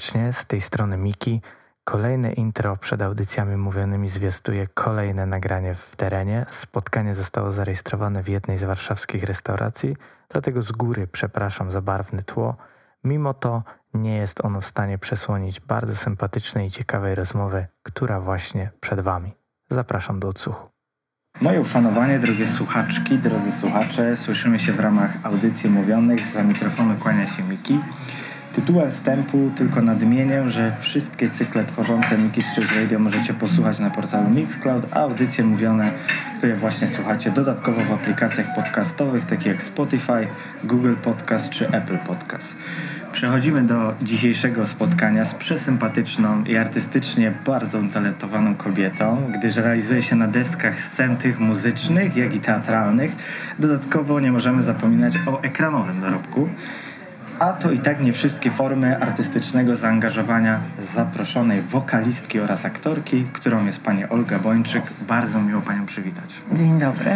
Serdecznie, z tej strony Miki. Kolejne intro przed audycjami mówionymi zwiastuje kolejne nagranie w terenie. Spotkanie zostało zarejestrowane w jednej z warszawskich restauracji, dlatego z góry przepraszam za barwne tło. Mimo to nie jest ono w stanie przesłonić bardzo sympatycznej i ciekawej rozmowy, która właśnie przed Wami. Zapraszam do odsłuchu. Moje uszanowanie, drogie słuchaczki, drodzy słuchacze, słyszymy się w ramach audycji mówionych. Za mikrofonu kłania się Miki. Tytułem wstępu tylko nadmienię, że wszystkie cykle tworzące Miki Street Radio możecie posłuchać na portalu Mixcloud, a audycje mówione, które właśnie słuchacie dodatkowo w aplikacjach podcastowych, takich jak Spotify, Google Podcast czy Apple Podcast. Przechodzimy do dzisiejszego spotkania z przesympatyczną i artystycznie bardzo utalentowaną kobietą, gdyż realizuje się na deskach scen tych muzycznych, jak i teatralnych. Dodatkowo nie możemy zapominać o ekranowym dorobku. A to i tak nie wszystkie formy artystycznego zaangażowania zaproszonej wokalistki oraz aktorki, którą jest pani Olga Bończyk. Bardzo miło panią przywitać. Dzień dobry.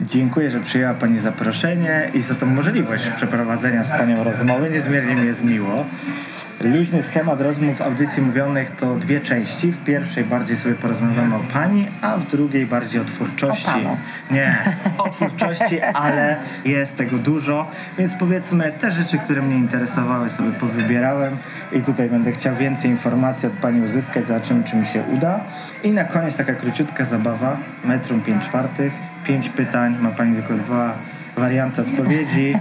Dziękuję, że przyjęła Pani zaproszenie i za tą możliwość przeprowadzenia z Panią rozmowy. Niezmiernie mi jest miło. Luźny schemat rozmów audycji mówionych to dwie części. W pierwszej bardziej sobie porozmawiamy o Pani, a w drugiej bardziej o twórczości. O Nie, o twórczości, ale jest tego dużo, więc powiedzmy te rzeczy, które mnie interesowały sobie powybierałem i tutaj będę chciał więcej informacji od Pani uzyskać, zobaczymy czy mi się uda. I na koniec taka króciutka zabawa, metrum 5 czwartych pięć pytań, ma Pani tylko dwa warianty odpowiedzi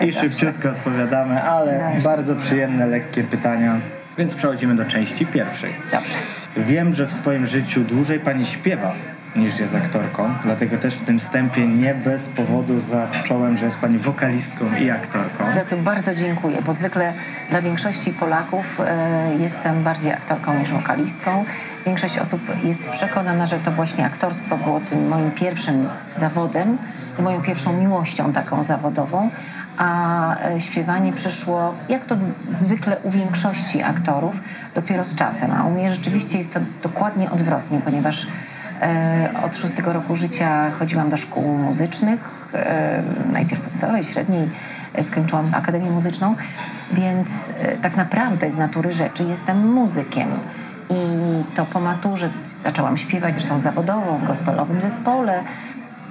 i szybciutko odpowiadamy, ale bardzo przyjemne, lekkie pytania. Więc przechodzimy do części pierwszej. Dobrze. Wiem, że w swoim życiu dłużej Pani śpiewa niż jest aktorką, dlatego też w tym wstępie nie bez powodu zacząłem, że jest Pani wokalistką i aktorką. Za co bardzo dziękuję, bo zwykle dla większości Polaków e, jestem bardziej aktorką niż wokalistką. Większość osób jest przekonana, że to właśnie aktorstwo było tym moim pierwszym zawodem i moją pierwszą miłością taką zawodową, a e, śpiewanie przyszło, jak to zwykle u większości aktorów, dopiero z czasem. A u mnie rzeczywiście jest to dokładnie odwrotnie, ponieważ e, od szóstego roku życia chodziłam do szkół muzycznych, e, najpierw podstawowej, średniej, skończyłam Akademię Muzyczną, więc tak naprawdę z natury rzeczy jestem muzykiem. I to po maturze zaczęłam śpiewać, zresztą zawodowo, w gospelowym zespole,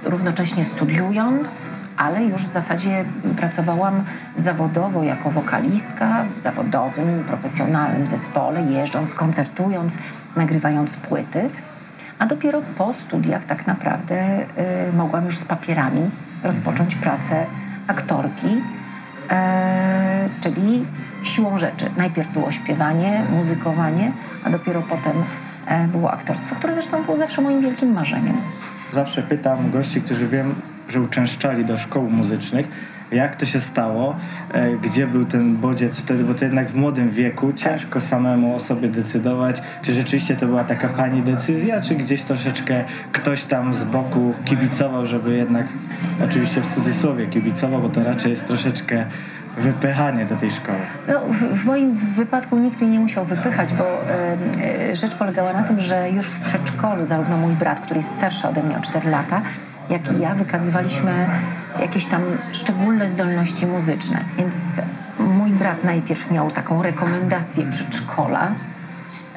równocześnie studiując, ale już w zasadzie pracowałam zawodowo jako wokalistka w zawodowym, profesjonalnym zespole, jeżdżąc, koncertując, nagrywając płyty. A dopiero po studiach tak naprawdę y, mogłam już z papierami rozpocząć pracę aktorki, y, czyli siłą rzeczy. Najpierw było śpiewanie, muzykowanie, a dopiero potem e, było aktorstwo, które zresztą było zawsze moim wielkim marzeniem. Zawsze pytam gości, którzy wiem, że uczęszczali do szkół muzycznych, jak to się stało, e, gdzie był ten bodziec wtedy, bo to jednak w młodym wieku ciężko samemu o sobie decydować, czy rzeczywiście to była taka pani decyzja, czy gdzieś troszeczkę ktoś tam z boku kibicował, żeby jednak, oczywiście w cudzysłowie kibicował, bo to raczej jest troszeczkę wypychanie do tej szkoły? No, w, w, moim wypadku nikt mnie nie musiał wypychać, bo e, rzecz polegała na tym, że już w przedszkolu zarówno mój brat, który jest starszy ode mnie o 4 lata, jak i ja wykazywaliśmy jakieś tam szczególne zdolności muzyczne. Więc mój brat najpierw miał taką rekomendację przedszkola,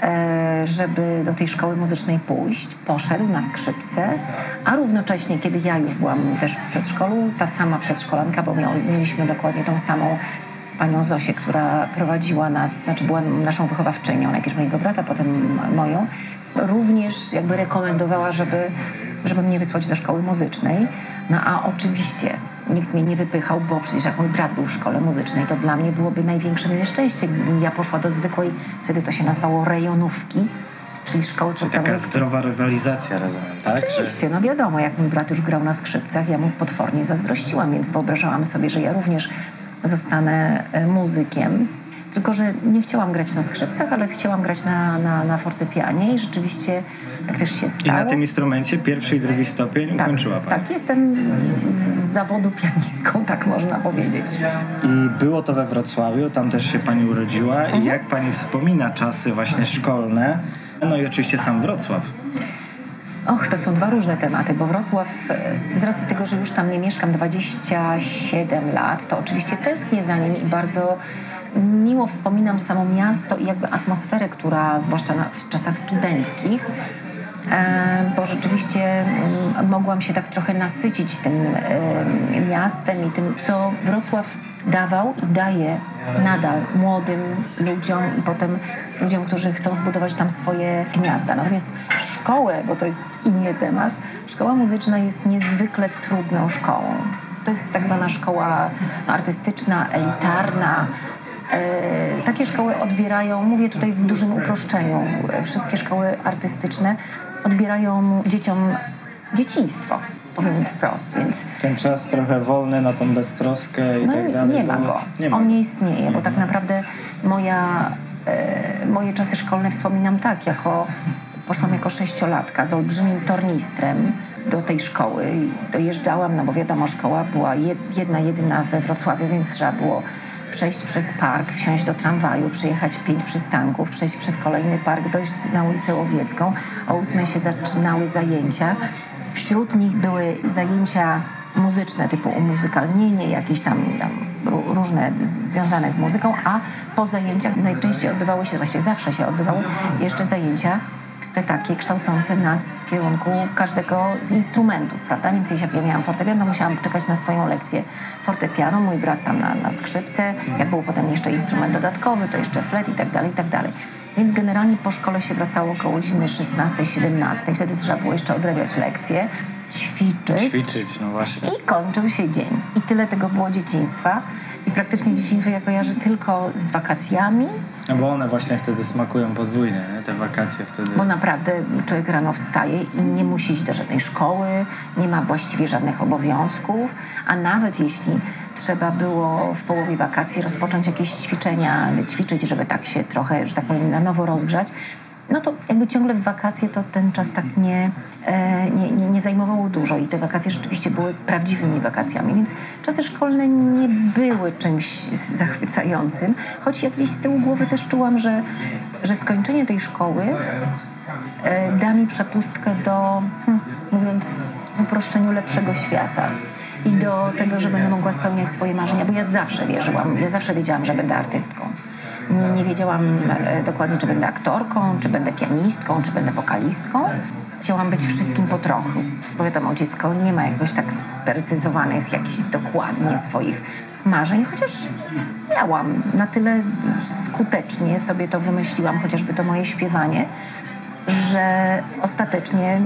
E, żeby do tej szkoły muzycznej pójść. Poszedł na skrzypce, a równocześnie, kiedy ja już byłam też w przedszkolu, ta sama przedszkolanka, bo mieliśmy dokładnie tą samą panią Zosię, która prowadziła nas, znaczy była naszą wychowawczynią, najpierw mojego brata, potem moją, również jakby rekomendowała, żeby, żeby mnie wysłać do szkoły muzycznej. No a oczywiście nikt mnie nie wypychał, bo przecież jak mój brat był w szkole muzycznej, to dla mnie byłoby największym nieszczęściem, gdybym ja poszła do zwykłej, wtedy to się nazywało rejonówki, czyli szkoły czyli taka zdrowa rywalizacja, rozumiem, tak? Oczywiście, no wiadomo, jak mój brat już grał na skrzypcach, ja mu potwornie zazdrościłam, więc wyobrażałam sobie, że ja również zostanę e, muzykiem, tylko, że nie chciałam grać na skrzypcach, ale chciałam grać na, na, na fortepianie i rzeczywiście tak też się stało. I na tym instrumencie pierwszy i drugi stopień tak, ukończyła Pani. Tak, jestem z zawodu pianistką, tak można powiedzieć. I było to we Wrocławiu, tam też się Pani urodziła. Mhm. I jak Pani wspomina czasy właśnie szkolne, no i oczywiście sam Wrocław. Och, to są dwa różne tematy, bo Wrocław, z racji tego, że już tam nie mieszkam 27 lat, to oczywiście tęsknię za nim i bardzo miło wspominam samo miasto i jakby atmosferę, która zwłaszcza w czasach studenckich, e, bo rzeczywiście mm, mogłam się tak trochę nasycić tym e, miastem i tym, co Wrocław dawał i daje nadal młodym ludziom i potem ludziom, którzy chcą zbudować tam swoje gniazda. Natomiast szkołę, bo to jest inny temat, szkoła muzyczna jest niezwykle trudną szkołą. To jest tak zwana szkoła artystyczna, elitarna, takie szkoły odbierają, mówię tutaj w dużym uproszczeniu, wszystkie szkoły artystyczne odbierają dzieciom dzieciństwo, powiem wprost, więc... Ten czas trochę wolny na tą beztroskę i no, tak dalej. Nie ma go. Nie ma. On nie istnieje, bo tak naprawdę moja, e, moje czasy szkolne wspominam tak, jako poszłam jako sześciolatka z olbrzymim tornistrem do tej szkoły i dojeżdżałam, no bo wiadomo, szkoła była jedna, jedyna we Wrocławiu, więc trzeba było przejść przez park, wsiąść do tramwaju, przejechać pięć przystanków, przejść przez kolejny park, dojść na ulicę Łowiecką. O ósmej się zaczynały zajęcia. Wśród nich były zajęcia muzyczne typu umuzykalnienie, jakieś tam, tam różne związane z muzyką, a po zajęciach najczęściej odbywały się, właściwie zawsze się odbywały jeszcze zajęcia te takie kształcące nas w kierunku każdego z instrumentów, prawda? Więc jeśli ja miałam fortepiano, musiałam czekać na swoją lekcję fortepiano, mój brat tam na, na skrzypce, jak był potem jeszcze instrument dodatkowy, to jeszcze flet i tak dalej, i tak dalej. Więc generalnie po szkole się wracało około godziny 16-17, wtedy trzeba było jeszcze odrabiać lekcje, ćwiczyć. Ćwiczyć, no właśnie. I kończył się dzień. I tyle tego było dzieciństwa. I praktycznie dzieciństwo ja kojarzę tylko z wakacjami. No bo one właśnie wtedy smakują podwójnie, nie? te wakacje wtedy. Bo naprawdę człowiek rano wstaje i nie musi iść do żadnej szkoły, nie ma właściwie żadnych obowiązków, a nawet jeśli trzeba było w połowie wakacji rozpocząć jakieś ćwiczenia, ćwiczyć, żeby tak się trochę, że tak powiem, na nowo rozgrzać, no to jakby ciągle w wakacje to ten czas tak nie, e, nie, nie, nie, zajmowało dużo i te wakacje rzeczywiście były prawdziwymi wakacjami, więc czasy szkolne nie były czymś zachwycającym, choć jak gdzieś z tyłu głowy też czułam, że, że skończenie tej szkoły e, da mi przepustkę do, hm, mówiąc w uproszczeniu, lepszego świata i do tego, że będę mogła spełniać swoje marzenia, bo ja zawsze wierzyłam, ja zawsze wiedziałam, że będę artystką. Nie wiedziałam e, dokładnie, czy będę aktorką, czy będę pianistką, czy będę wokalistką. Chciałam być wszystkim po trochu, bo wiadomo, dziecko nie ma jakoś tak sprecyzowanych, jakichś dokładnie swoich marzeń, chociaż miałam na tyle skutecznie sobie to wymyśliłam, chociażby to moje śpiewanie, że ostatecznie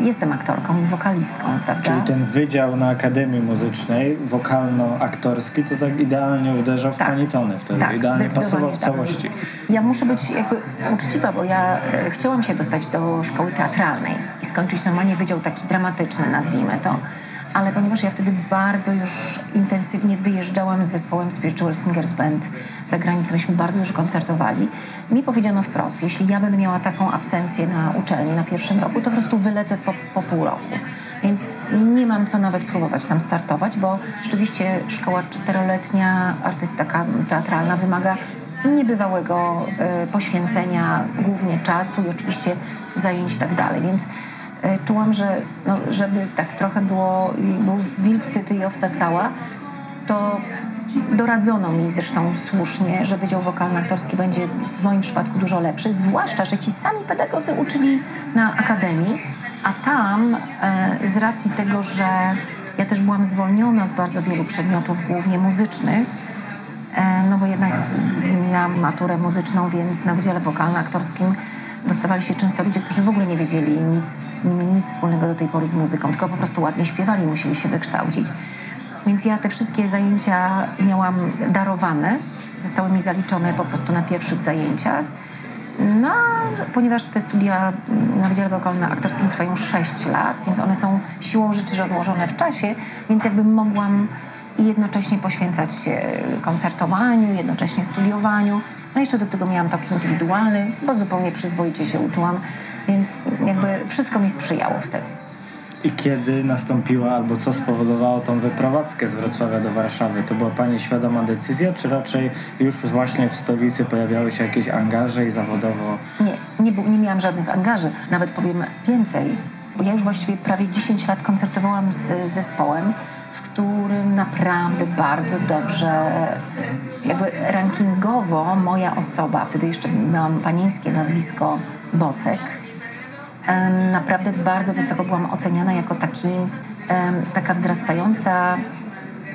jestem aktorką i wokalistką, prawda? Czyli ten wydział na Akademii Muzycznej, wokalno-aktorski, to tak idealnie uderzał w tak. pani tony wtedy, tak, idealnie pasował w tak. całości. Ja muszę być jakby uczciwa, bo ja e, chciałam się dostać do szkoły teatralnej i skończyć normalnie wydział taki dramatyczny, nazwijmy to ale ponieważ ja wtedy bardzo już intensywnie wyjeżdżałam z zespołem Spiritual Singers Band za granicę, myśmy bardzo dużo koncertowali, mi powiedziano wprost, jeśli ja będę miała taką absencję na uczelni na pierwszym roku, to po prostu wylecę po, po pół roku. Więc nie mam co nawet próbować tam startować, bo rzeczywiście szkoła czteroletnia, artystaka teatralna wymaga niebywałego y, poświęcenia, głównie czasu i oczywiście zajęć i tak dalej. Więc czułam, że no, żeby tak trochę było, był wilk syty i owca cała, to doradzono mi zresztą słusznie, że Wydział Wokalno-Aktorski będzie w moim przypadku dużo lepszy, zwłaszcza, że ci sami pedagodzy uczyli na akademii, a tam e, z racji tego, że ja też byłam zwolniona z bardzo wielu przedmiotów, głównie muzycznych, e, no bo jednak miałam maturę muzyczną, więc na Wydziale Wokalno-Aktorskim dostawali się często ludzie, którzy w ogóle nie wiedzieli nic, nic wspólnego do tej pory z muzyką, tylko po prostu ładnie śpiewali, musieli się wykształcić. Więc ja te wszystkie zajęcia miałam darowane, zostały mi zaliczone po prostu na pierwszych zajęciach. No, ponieważ te studia na Wydziale Wokalno-Aktorskim trwają 6 lat, więc one są siłą rzeczy rozłożone w czasie, więc jakby mogłam jednocześnie poświęcać się koncertowaniu, jednocześnie studiowaniu. No jeszcze do tego miałam taki indywidualny, bo zupełnie przyzwoicie się uczyłam, więc jakby wszystko mi sprzyjało wtedy. I kiedy nastąpiła, albo co spowodowało tą wyprowadzkę z Wrocławia do Warszawy? To była Pani świadoma decyzja, czy raczej już właśnie w stolicy pojawiały się jakieś angaże i zawodowo? Nie, nie, nie miałam żadnych angaży. Nawet powiem więcej, bo ja już właściwie prawie 10 lat koncertowałam z zespołem, w którym naprawdę bardzo dobrze, jakby rankingowo moja osoba, wtedy jeszcze miałam panieńskie nazwisko Bocek, naprawdę bardzo wysoko byłam oceniana jako taki, taka wzrastająca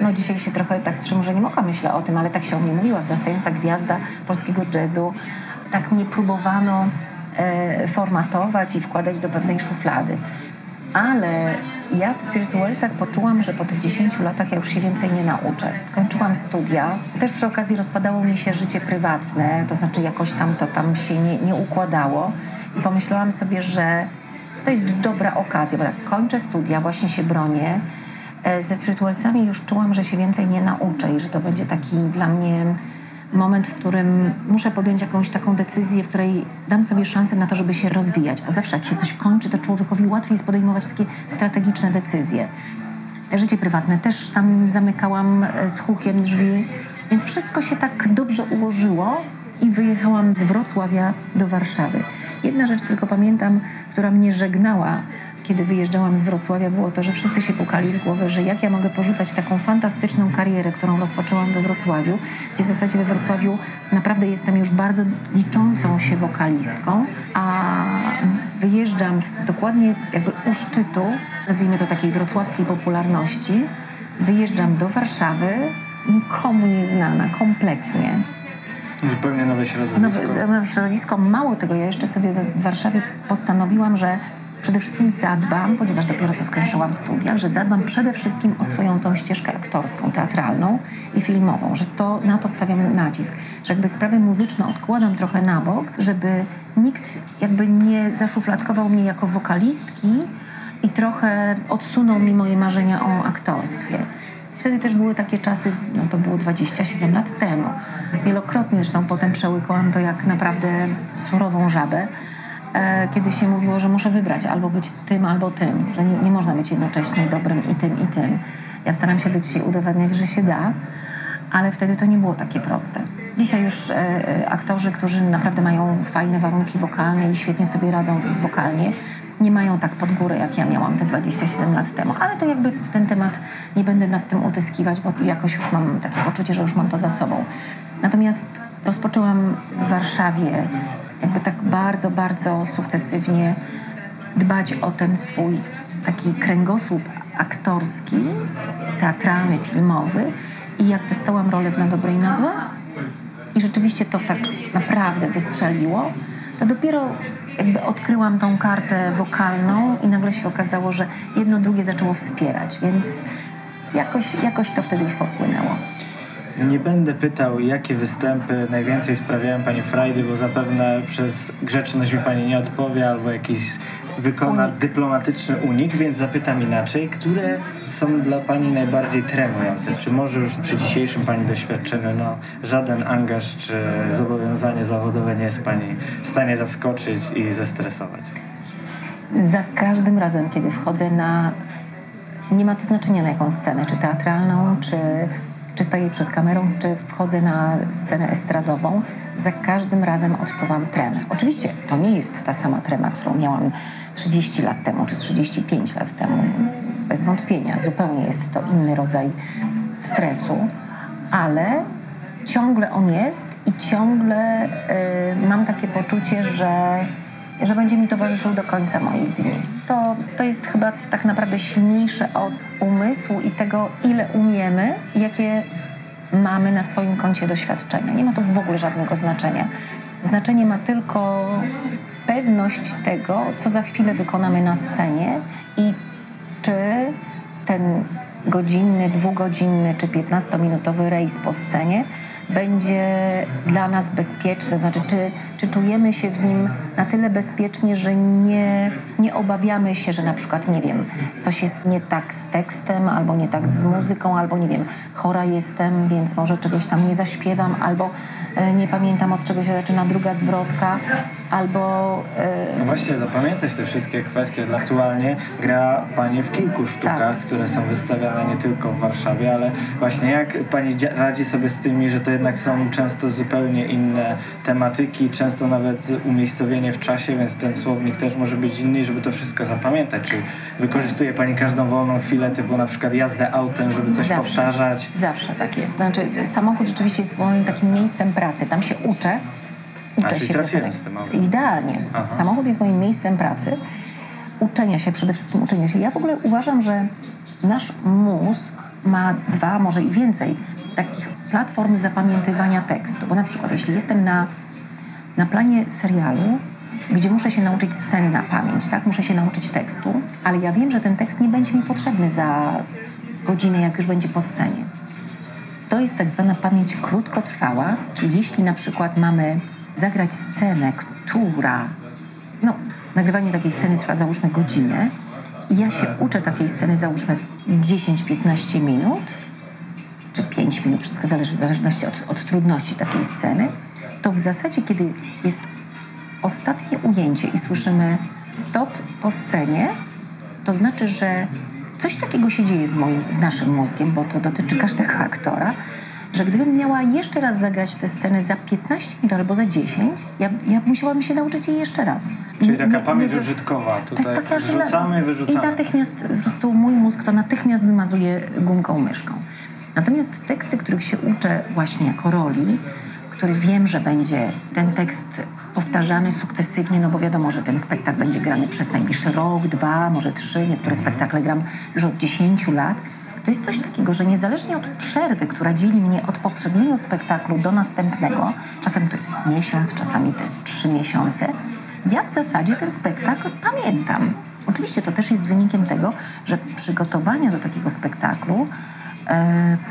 no dzisiaj się trochę tak z przymurzeniem oka myślę o tym, ale tak się o mnie mówiła, wzrastająca gwiazda polskiego jazzu. Tak mnie próbowano e, formatować i wkładać do pewnej szuflady. Ale ja w Spiritualsach poczułam, że po tych 10 latach ja już się więcej nie nauczę. Kończyłam studia. Też przy okazji rozpadało mi się życie prywatne, to znaczy jakoś tam to tam się nie, nie układało. I pomyślałam sobie, że to jest dobra okazja, bo tak kończę studia, właśnie się bronię. E, ze spiritualsami już czułam, że się więcej nie nauczę i że to będzie taki dla mnie moment, w którym muszę podjąć jakąś taką decyzję, w której dam sobie szansę na to, żeby się rozwijać. A zawsze jak się coś kończy, to człowiekowi łatwiej jest podejmować takie strategiczne decyzje. Życie prywatne też tam zamykałam e, z hukiem drzwi, więc wszystko się tak dobrze ułożyło i wyjechałam z Wrocławia do Warszawy. Jedna rzecz tylko pamiętam, która mnie żegnała kiedy wyjeżdżałam z Wrocławia, było to, że wszyscy się pukali w głowę, że jak ja mogę porzucać taką fantastyczną karierę, którą rozpoczęłam we Wrocławiu, gdzie w zasadzie we Wrocławiu naprawdę jestem już bardzo liczącą się wokalistką, a wyjeżdżam w, dokładnie jakby u szczytu, nazwijmy to takiej wrocławskiej popularności, wyjeżdżam do Warszawy, nikomu nie znana, kompletnie. Zupełnie nowe środowisko. Nowe, nowe środowisko. Mało tego, ja jeszcze sobie w Warszawie postanowiłam, że przede wszystkim zadbam, ponieważ dopiero co skończyłam studia, że zadbam przede wszystkim o swoją tą ścieżkę aktorską, teatralną i filmową, że to na to stawiam nacisk, że jakby sprawy muzyczne odkładam trochę na bok, żeby nikt jakby nie zaszufladkował mnie jako wokalistki i trochę odsunął mi moje marzenia o aktorstwie. Wtedy też były takie czasy, no to było 27 lat temu. Wielokrotnie zresztą potem przełykałam to jak naprawdę surową żabę, kiedy się mówiło, że muszę wybrać albo być tym, albo tym, że nie, nie można być jednocześnie dobrym i tym, i tym. Ja staram się do dzisiaj udowadniać, że się da, ale wtedy to nie było takie proste. Dzisiaj już e, e, aktorzy, którzy naprawdę mają fajne warunki wokalne i świetnie sobie radzą wokalnie, nie mają tak pod górę, jak ja miałam te 27 lat temu. Ale to jakby ten temat nie będę nad tym utyskiwać, bo jakoś już mam takie poczucie, że już mam to za sobą. Natomiast rozpoczęłam w Warszawie jakby tak bardzo, bardzo sukcesywnie dbać o ten swój taki kręgosłup aktorski, teatralny, filmowy i jak dostałam rolę w Na Dobrej Nazwa i rzeczywiście to tak naprawdę wystrzeliło, to dopiero jakby odkryłam tą kartę wokalną i nagle się okazało, że jedno drugie zaczęło wspierać, więc jakoś, jakoś to wtedy już popłynęło. Nie będę pytał, jakie występy najwięcej sprawiają Pani frajdy, bo zapewne przez grzeczność mi Pani nie odpowie albo jakiś wykona unik. dyplomatyczny unik, więc zapytam inaczej. Które są dla Pani najbardziej tremujące? Czy może już przy dzisiejszym Pani doświadczeniu no, żaden angaż czy zobowiązanie zawodowe nie jest Pani w stanie zaskoczyć i zestresować? Za każdym razem, kiedy wchodzę na... Nie ma to znaczenia na jaką scenę, czy teatralną, czy czy stoję przed kamerą, czy wchodzę na scenę estradową, za każdym razem odczuwam tremę. Oczywiście to nie jest ta sama trema, którą miałam 30 lat temu czy 35 lat temu. Bez wątpienia, zupełnie jest to inny rodzaj stresu, ale ciągle on jest i ciągle y, mam takie poczucie, że, że będzie mi towarzyszył do końca moich dni. To, to jest chyba tak naprawdę silniejsze od umysłu i tego, ile umiemy, jakie mamy na swoim koncie doświadczenia. Nie ma to w ogóle żadnego znaczenia. Znaczenie ma tylko pewność tego, co za chwilę wykonamy na scenie i czy ten godzinny, dwugodzinny czy piętnastominutowy rejs po scenie będzie dla nas bezpieczny, to znaczy czy, czy czujemy się w nim na tyle bezpiecznie, że nie, nie obawiamy się, że na przykład, nie wiem, coś jest nie tak z tekstem, albo nie tak z muzyką, albo nie wiem, chora jestem, więc może czegoś tam nie zaśpiewam, albo e, nie pamiętam od czego się zaczyna druga zwrotka, albo... No właśnie, zapamiętać te wszystkie kwestie. Aktualnie gra Pani w kilku sztukach, tak. które są wystawiane nie tylko w Warszawie, ale właśnie jak Pani radzi sobie z tymi, że to jednak są często zupełnie inne tematyki, często nawet umiejscowienie w czasie, więc ten słownik też może być inny, żeby to wszystko zapamiętać. Czy wykorzystuje Pani każdą wolną chwilę, typu na przykład jazdę autem, żeby coś Zawsze. powtarzać? Zawsze tak jest. Znaczy samochód rzeczywiście jest moim takim miejscem pracy. Tam się uczę. Uczę A, się trafiłem z tym autem. Idealnie. Aha. Samochód jest moim miejscem pracy. Uczenia się, przede wszystkim uczenia się. Ja w ogóle uważam, że nasz mózg ma dwa, może i więcej takich platform zapamiętywania tekstu. Bo na przykład, jeśli jestem na, na planie serialu, gdzie muszę się nauczyć sceny na pamięć, tak? Muszę się nauczyć tekstu, ale ja wiem, że ten tekst nie będzie mi potrzebny za godzinę, jak już będzie po scenie. To jest tak zwana pamięć krótkotrwała, czyli jeśli na przykład mamy zagrać scenę, która, no, nagrywanie takiej sceny trwa załóżmy godzinę i ja się uczę takiej sceny załóżmy w 10-15 minut, czy 5 minut, wszystko zależy w zależności od, od trudności takiej sceny, to w zasadzie, kiedy jest ostatnie ujęcie i słyszymy stop po scenie, to znaczy, że coś takiego się dzieje z, moim, z naszym mózgiem, bo to dotyczy każdego aktora, że gdybym miała jeszcze raz zagrać tę scenę za 15 minut albo za 10, ja, ja musiałabym się nauczyć jej jeszcze raz. Czyli taka nie, pamięć nie, użytkowa. Tutaj to jest taka, wrzucamy, wyrzucamy. I natychmiast po prostu mój mózg to natychmiast wymazuje gumką myszką. Natomiast teksty, których się uczę właśnie jako roli, który wiem, że będzie ten tekst powtarzany sukcesywnie, no bo wiadomo, że ten spektakl będzie grany przez najbliższy rok, dwa, może trzy, niektóre mhm. spektakle gram już od dziesięciu lat. To jest coś takiego, że niezależnie od przerwy, która dzieli mnie od poprzedniego spektaklu do następnego, czasami to jest miesiąc, czasami to jest trzy miesiące, ja w zasadzie ten spektakl pamiętam. Oczywiście to też jest wynikiem tego, że przygotowania do takiego spektaklu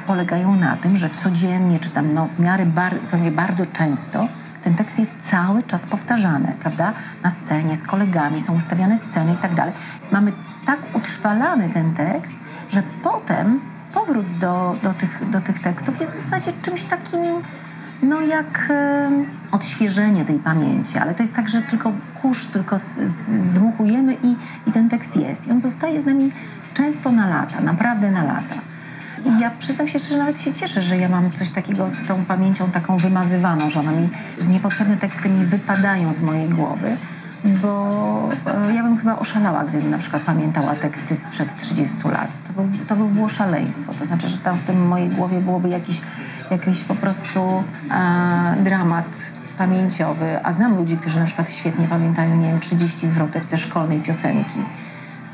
polegają na tym, że codziennie, czy tam no, w miarę bar, bardzo często ten tekst jest cały czas powtarzany, prawda? Na scenie, z kolegami, są ustawiane sceny i tak dalej. Mamy tak utrwalany ten tekst, że potem powrót do, do, tych, do tych tekstów jest w zasadzie czymś takim, no jak e, odświeżenie tej pamięci, ale to jest tak, że tylko kurz, tylko zdmuchujemy i, i ten tekst jest. I on zostaje z nami często na lata, naprawdę na lata. Ja przyznam się szczerze, nawet się cieszę, że ja mam coś takiego z tą pamięcią taką wymazywaną, że ona mi, niepotrzebne teksty mi wypadają z mojej głowy, bo e, ja bym chyba oszalała, gdybym na przykład pamiętała teksty sprzed 30 lat. To by, to by było szaleństwo. To znaczy, że tam w tym mojej głowie byłoby jakiś, jakiś po prostu e, dramat pamięciowy. A znam ludzi, którzy na przykład świetnie pamiętają, nie wiem, 30 zwrotek ze szkolnej piosenki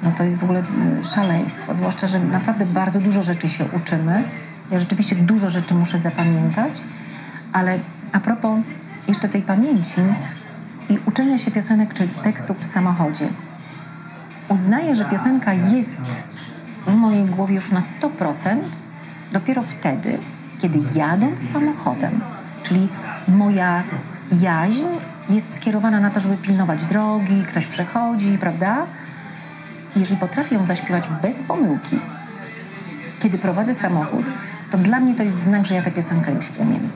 no to jest w ogóle mm, szaleństwo. Zwłaszcza, że naprawdę bardzo dużo rzeczy się uczymy. Ja rzeczywiście dużo rzeczy muszę zapamiętać, ale a propos jeszcze tej pamięci i uczenia się piosenek czy tekstów w samochodzie. Uznaję, że piosenka jest w mojej głowie już na 100% dopiero wtedy, kiedy jadąc samochodem, czyli moja jaźń jest skierowana na to, żeby pilnować drogi, ktoś przechodzi, prawda? Jeżeli potrafię ją zaśpiewać bez pomyłki, kiedy prowadzę samochód, to dla mnie to jest znak, że ja tę piosenkę już umiem.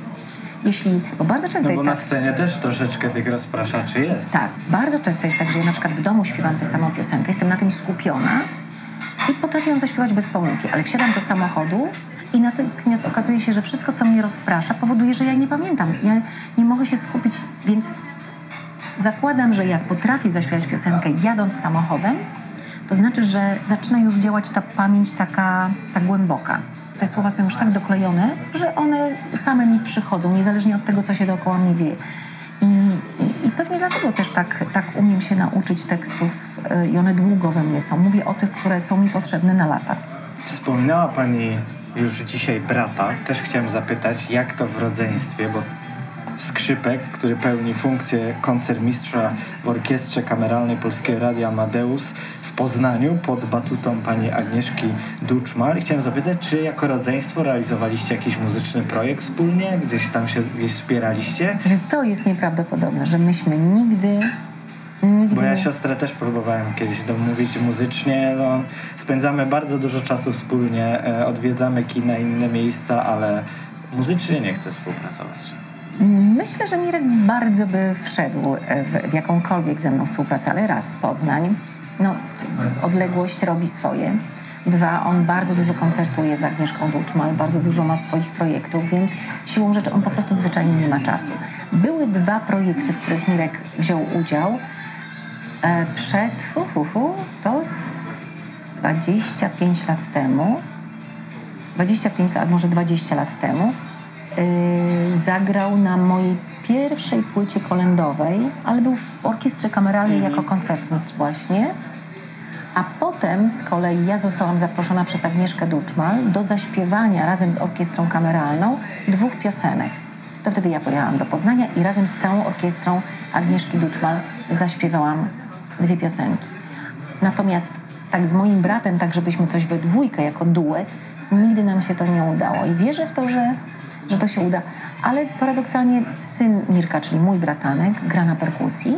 Jeśli, bo bardzo często no jest na tak, scenie też troszeczkę tych rozpraszaczy jest. Tak, bardzo często jest tak, że ja na przykład w domu śpiewam tę samą piosenkę, jestem na tym skupiona i potrafię ją zaśpiewać bez pomyłki, ale wsiadam do samochodu i natychmiast okazuje się, że wszystko, co mnie rozprasza, powoduje, że ja nie pamiętam. Ja nie mogę się skupić, więc zakładam, że jak potrafię zaśpiewać piosenkę jadąc samochodem, to znaczy, że zaczyna już działać ta pamięć taka, ta głęboka. Te słowa są już tak doklejone, że one same mi przychodzą, niezależnie od tego, co się dookoła mnie dzieje. I, i, i pewnie dlatego też tak, tak umiem się nauczyć tekstów y, i one długo we mnie są. Mówię o tych, które są mi potrzebne na lata. Wspomniała Pani już dzisiaj brata. Też chciałem zapytać, jak to w rodzeństwie, bo skrzypek, który pełni funkcję koncermistrza w Orkiestrze Kameralnej Polskiego Radia Amadeus w Poznaniu pod batutą pani Agnieszki Duczmar. I chciałem zapytać, czy jako rodzeństwo realizowaliście jakiś muzyczny projekt wspólnie? Gdzieś tam się gdzieś wspieraliście? Że to jest nieprawdopodobne, że myśmy nigdy Nigdy Bo ja siostrę też próbowałem kiedyś domówić muzycznie. No, spędzamy bardzo dużo czasu wspólnie, e, odwiedzamy kina, inne miejsca, ale muzycznie nie chcę współpracować. Myślę, że Mirek bardzo by wszedł w, w jakąkolwiek ze mną współpracę, ale raz Poznań, no odległość robi swoje. Dwa, on bardzo dużo koncertuje z Agnieszką Duczmal, bardzo dużo ma swoich projektów, więc siłą rzeczy on po prostu zwyczajnie nie ma czasu. Były dwa projekty, w których Mirek wziął udział. E, przed, fu, fu, to z 25 lat temu, 25 lat, może 20 lat temu, zagrał na mojej pierwszej płycie kolendowej, ale był w orkiestrze kameralnej mm -hmm. jako koncertmistrz właśnie. A potem z kolei ja zostałam zaproszona przez Agnieszkę Duczmal do zaśpiewania razem z orkiestrą kameralną dwóch piosenek. To wtedy ja pojechałam do Poznania i razem z całą orkiestrą Agnieszki Duczmal zaśpiewałam dwie piosenki. Natomiast tak z moim bratem, tak żebyśmy coś we dwójkę jako duet, nigdy nam się to nie udało. I wierzę w to, że, że to się uda. Ale paradoksalnie syn Mirka, czyli mój bratanek, gra na perkusji.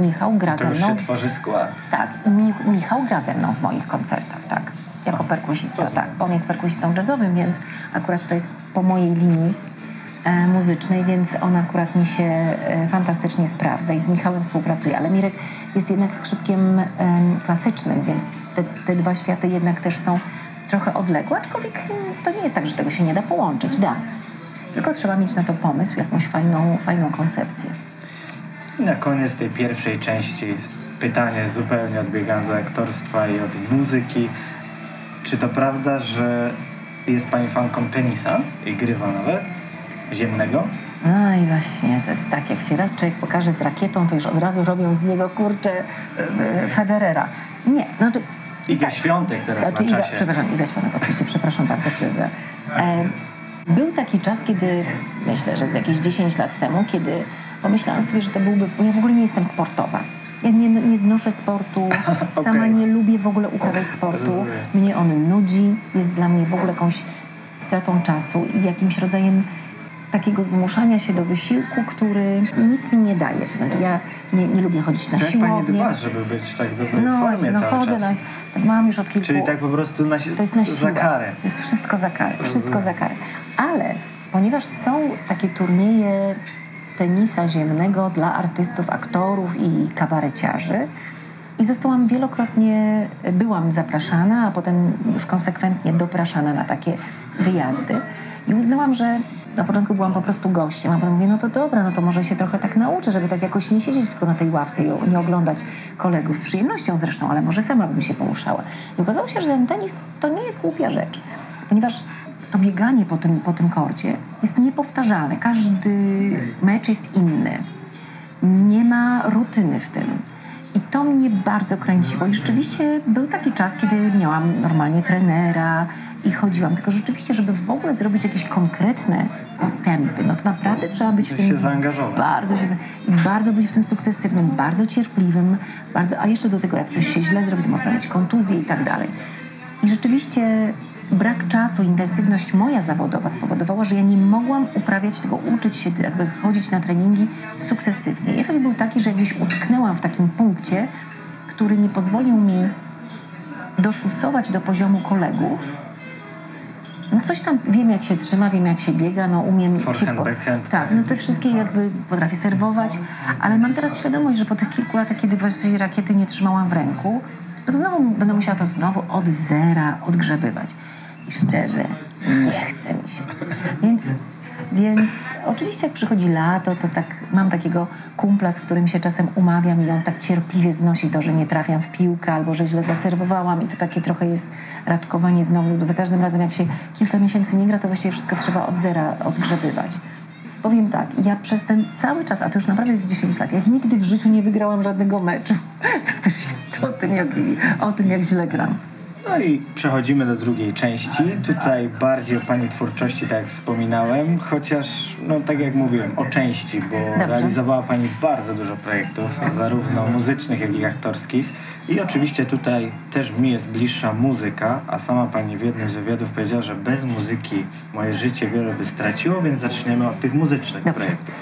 Michał gra to ze mną. To się tworzy skład. Tak. I Mi Michał gra ze mną w moich koncertach, tak. Jako perkusista, tak. Bo on jest perkusistą jazzowym, więc akurat to jest po mojej linii e, muzycznej, więc on akurat mi się e, fantastycznie sprawdza i z Michałem współpracuje. Ale Mirek jest jednak skrzypkiem e, klasycznym, więc te, te dwa światy jednak też są trochę odległe, aczkolwiek to nie jest tak, że tego się nie da połączyć. Da. Tylko trzeba mieć na to pomysł, jakąś fajną, fajną koncepcję. I na koniec tej pierwszej części pytanie zupełnie odbiegając od aktorstwa i od muzyki. Czy to prawda, że jest Pani fanką tenisa i grywa nawet? Ziemnego? No i właśnie, to jest tak, jak się raz człowiek pokaże z rakietą, to już od razu robią z niego, kurczę, e, Federera. Nie, znaczy Iga tak. Świątek teraz znaczy, na czasie. Iga, przepraszam, Iga Świątek, oczywiście, przepraszam bardzo, chwilę. E, był taki czas, kiedy, myślę, że z jakieś 10 lat temu, kiedy pomyślałam sobie, że to byłby, bo ja w ogóle nie jestem sportowa. Ja nie, nie znoszę sportu, okay. sama nie lubię w ogóle uprawiać sportu. Rozumiem. Mnie on nudzi, jest dla mnie w ogóle jakąś stratą czasu i jakimś rodzajem takiego zmuszania się do wysiłku, który nic mi nie daje. To znaczy ja nie, nie lubię chodzić na siłownię. Jak pani dba, żeby być tak dobrej no, formie no, cały chodzę czas? Na, tak mam już od kilku... Czyli tak po prostu na, to jest na siłę. za karę. To jest wszystko za karę. Wszystko za karę. Ale ponieważ są takie turnieje tenisa ziemnego dla artystów, aktorów i kabareciarzy, i zostałam wielokrotnie, byłam zapraszana, a potem już konsekwentnie dopraszana na takie wyjazdy. I uznałam, że na początku byłam po prostu gościem, a potem mówię, no to dobra, no to może się trochę tak nauczę, żeby tak jakoś nie siedzieć tylko na tej ławce i nie oglądać kolegów z przyjemnością zresztą, ale może sama bym się poruszała. I okazało się, że ten tenis to nie jest głupia rzecz, ponieważ to bieganie po tym, po tym korcie jest niepowtarzalne. Każdy mecz jest inny. Nie ma rutyny w tym. I to mnie bardzo kręciło. I rzeczywiście był taki czas, kiedy miałam normalnie trenera i chodziłam. Tylko rzeczywiście, żeby w ogóle zrobić jakieś konkretne postępy, no to naprawdę trzeba być w tym... się zaangażować. Bardzo się bardzo być w tym sukcesywnym, bardzo cierpliwym, bardzo, a jeszcze do tego, jak coś się źle zrobi, to można mieć kontuzję i tak dalej. I rzeczywiście brak czasu, intensywność moja zawodowa spowodowała, że ja nie mogłam uprawiać tego, uczyć się, jakby chodzić na treningi sukcesywnie. Efekt był taki, że gdzieś utknęłam w takim punkcie, który nie pozwolił mi doszusować do poziomu kolegów. No coś tam, wiem jak się trzyma, wiem jak się biega, no umiem... Forehand, po... backhand. Tak, no te wszystkie jakby potrafię serwować, ale mam teraz świadomość, że po tych kilku latach, kiedy właściwie rakiety nie trzymałam w ręku, no to znowu będę musiała to znowu od zera odgrzebywać. I szczerze, nie chce mi się. Więc, więc oczywiście jak przychodzi lato, to tak mam takiego kumpla, z którym się czasem umawiam i on tak cierpliwie znosi to, że nie trafiam w piłkę albo że źle zaserwowałam i to takie trochę jest raczkowanie znowu, bo za każdym razem jak się kilka miesięcy nie gra, to właściwie wszystko trzeba od zera odgrzebywać. Powiem tak, ja przez ten cały czas, a to już naprawdę jest 10 lat, ja nigdy w życiu nie wygrałam żadnego meczu. To też świadczy o tym, jak, o tym, jak źle gram. No i przechodzimy do drugiej części. Tutaj bardziej o Pani twórczości, tak jak wspominałem, chociaż, no tak jak mówiłem, o części, bo Dobrze. realizowała Pani bardzo dużo projektów, zarówno muzycznych, jak i aktorskich. I oczywiście tutaj też mi jest bliższa muzyka, a sama Pani w jednym z wywiadów powiedziała, że bez muzyki moje życie wiele by straciło, więc zaczniemy od tych muzycznych Dobrze. projektów.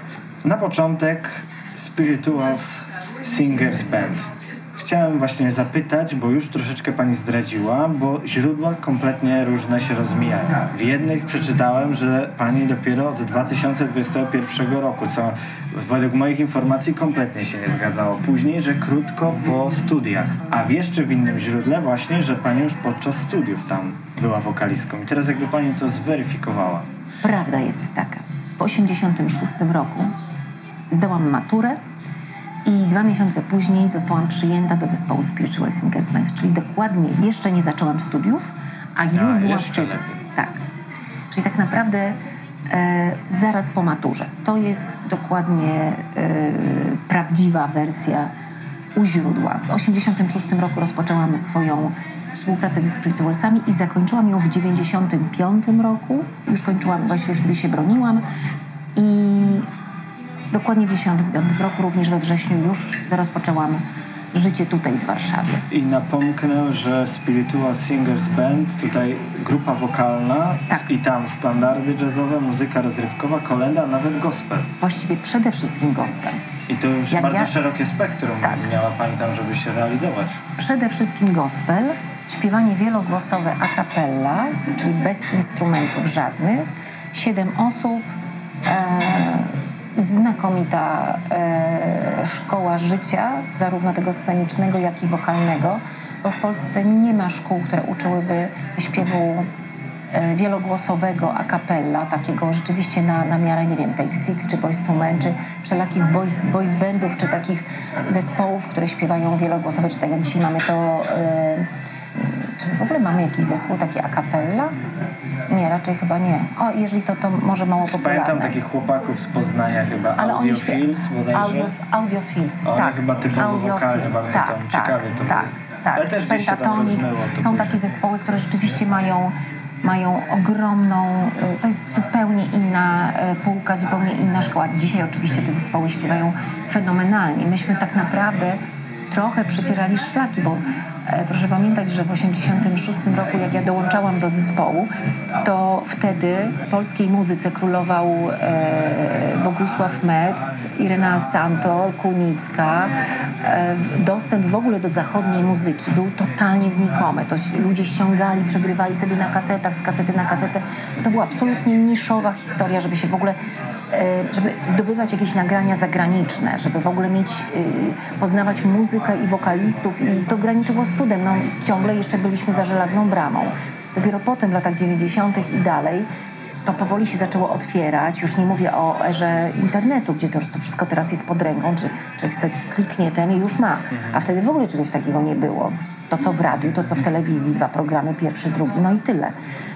Na początek Spirituals Singers Band chciałem właśnie zapytać, bo już troszeczkę pani zdradziła, bo źródła kompletnie różne się rozmijają. W jednych przeczytałem, że pani dopiero od 2021 roku, co według moich informacji kompletnie się nie zgadzało. Później, że krótko po studiach, a w jeszcze w innym źródle właśnie, że pani już podczas studiów tam była wokalistką. I teraz jakby pani to zweryfikowała. Prawda jest taka. Po 86 roku zdałam maturę i dwa miesiące później zostałam przyjęta do zespołu Spiritual Singers Band, czyli dokładnie jeszcze nie zaczęłam studiów, a już A, byłam w. Tak. Czyli tak naprawdę e, zaraz po maturze. To jest dokładnie e, prawdziwa wersja u źródła. W 86 roku rozpoczęłam swoją współpracę ze Spiritualsami i zakończyłam ją w 95 roku. Już kończyłam, właściwie wtedy się broniłam i dokładnie w 95 roku, również we wrześniu już rozpoczęłam życie tutaj w Warszawie. I napomknę, że Spiritual Singers Band, tutaj grupa wokalna Tak. i tam standardy jazzowe, muzyka rozrywkowa, kolenda, nawet gospel. Właściwie przede wszystkim gospel. I to już Jak bardzo ja- szerokie spektrum Tak. miała pani tam, żeby się realizować. Przede wszystkim gospel, śpiewanie wielogłosowe a cappella, czyli bez instrumentów żadnych, siedem osób, e, znakomita e, szkoła życia, zarówno tego scenicznego, jak i wokalnego, bo w Polsce nie ma szkół, które uczyłyby śpiewu e, wielogłosowego a cappella, takiego rzeczywiście na, na miarę, nie wiem, Take Six, czy Boys to Men, czy wszelakich boys, boys bandów, czy takich zespołów, które śpiewają wielogłosowe, czy tak jak dzisiaj mamy to... E, czy w ogóle mamy jakiś zespół taki a cappella? Nie, raczej chyba nie. O, jeżeli to, to może mało popularne. Pamiętam takich chłopaków z Poznania chyba, Ale. Audiofils bodajże. Audio, audiofils, Oni tak. chyba typowo Audiofils, wokalnie bardzo tak, tak, ciekawie to tak, tak. Ale też Pentatonix. to Są takie zespoły, które rzeczywiście mają mają ogromną, y, to jest zupełnie inna y, półka, zupełnie inna szkoła. Dzisiaj oczywiście te zespoły śpiewają fenomenalnie. Myśmy tak naprawdę trochę przecierali szlaki, bo proszę pamiętać, że w 86 roku, jak ja dołączałam do zespołu, to wtedy w polskiej muzyce królował e, Bogusław Metz, Irena Santol, Kunicka. E, dostęp w ogóle do zachodniej muzyki był totalnie znikomy. To ludzie ściągali, przegrywali sobie na kasetach, z kasety na kasetę. To była absolutnie niszowa historia, żeby się w ogóle e, żeby zdobywać jakieś nagrania zagraniczne, żeby w ogóle mieć, y, poznawać muzykę i wokalistów i to graniczyło z cudem. No, ciągle jeszcze byliśmy za żelazną bramą. Dopiero potem w latach 90. i dalej to powoli się zaczęło otwierać. Już nie mówię o erze internetu, gdzie to wszystko teraz jest pod ręką, czy człowiek sobie kliknie ten i już ma. A wtedy w ogóle czegoś takiego nie było. To co w radiu, to co w telewizji, dwa programy, pierwszy, drugi, no i tyle.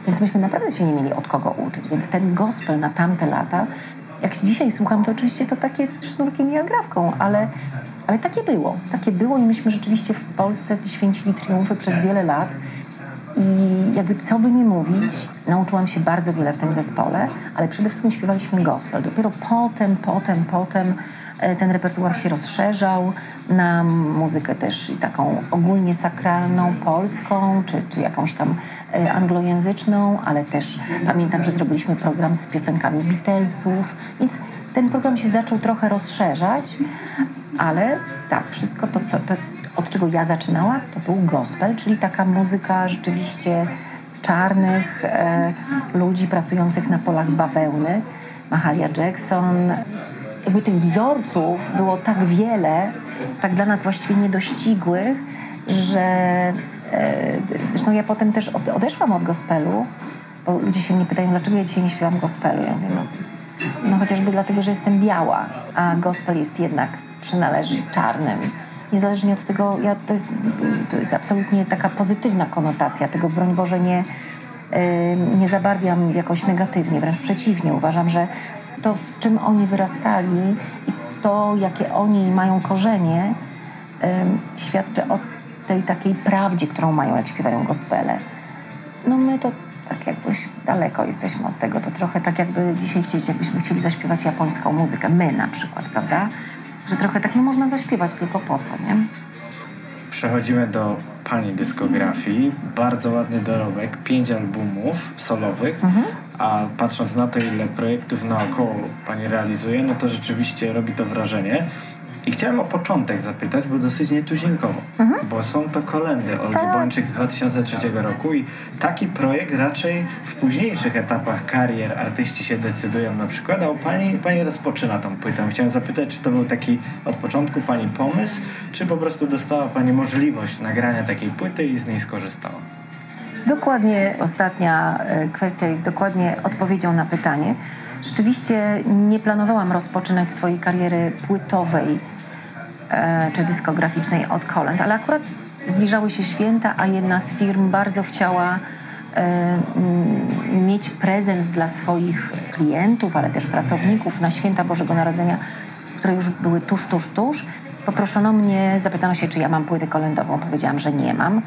Więc myśmy naprawdę się nie mieli od kogo uczyć. Więc ten gospel na tamte lata jak dzisiaj słucham, to oczywiście to takie sznurkiem i agrawką, ale, ale takie było. Takie było i myśmy rzeczywiście w Polsce święcili triumfy przez wiele lat. I jakby co by nie mówić, nauczyłam się bardzo wiele w tym zespole, ale przede wszystkim śpiewaliśmy gospel. Dopiero potem, potem, potem ten repertuar się rozszerzał na muzykę też taką ogólnie sakralną, polską, czy, czy jakąś tam e, anglojęzyczną, ale też pamiętam, że zrobiliśmy program z piosenkami Beatlesów, więc ten program się zaczął trochę rozszerzać, ale tak, wszystko to, co, to od czego ja zaczynałam, to był gospel, czyli taka muzyka rzeczywiście czarnych e, ludzi pracujących na polach bawełny. Mahalia Jackson. Jakby tych wzorców było tak wiele, tak dla nas właściwie niedościgłych, że e, zresztą ja potem też od, odeszłam od gospelu, bo ludzie się mnie pytają, dlaczego ja dzisiaj nie śpiewam gospelu. Ja mówię, no, no chociażby dlatego, że jestem biała, a gospel jest jednak, przynależy czarnym. Niezależnie od tego, ja, to, jest, to jest absolutnie taka pozytywna konotacja tego, broń Boże, nie, y, nie zabarwiam jakoś negatywnie, wręcz przeciwnie. Uważam, że to, w czym oni wyrastali i to, jakie oni mają korzenie, świadczy o tej takiej prawdzie, którą mają, jak śpiewają gospele. No my to tak jakbyś daleko jesteśmy od tego. To trochę tak jakby dzisiaj chcieć, jakbyśmy chcieli zaśpiewać japońską muzykę. My na przykład, prawda? Że trochę tak nie można zaśpiewać, tylko po co, nie? Przechodzimy do pani dyskografii. Bardzo ładny dorobek, pięć albumów solowych, a patrząc na to, ile projektów naokoło pani realizuje, no to rzeczywiście robi to wrażenie. I chciałem o początek zapytać, bo dosyć nietuzinkowo, mhm. bo są to kolendy Olgi tak. Bończyk z 2003 roku i taki projekt raczej w późniejszych etapach karier artyści się decydują na przykład, a u pani, pani rozpoczyna tą płytę. Chciałem zapytać, czy to był taki od początku pani pomysł, czy po prostu dostała pani możliwość nagrania takiej płyty i z niej skorzystała? Dokładnie ostatnia e, kwestia jest dokładnie odpowiedzią na pytanie. Rzeczywiście nie planowałam rozpoczynać swojej kariery płytowej e, czy dyskograficznej od kolęd, ale akurat zbliżały się święta, a jedna z firm bardzo chciała e, mieć prezent dla swoich klientów, ale też pracowników na święta Bożego Narodzenia, które już były tuż, tuż, tuż. Poproszono mnie, zapytano się, czy ja mam płytę kolędową. Powiedziałam, że nie mam.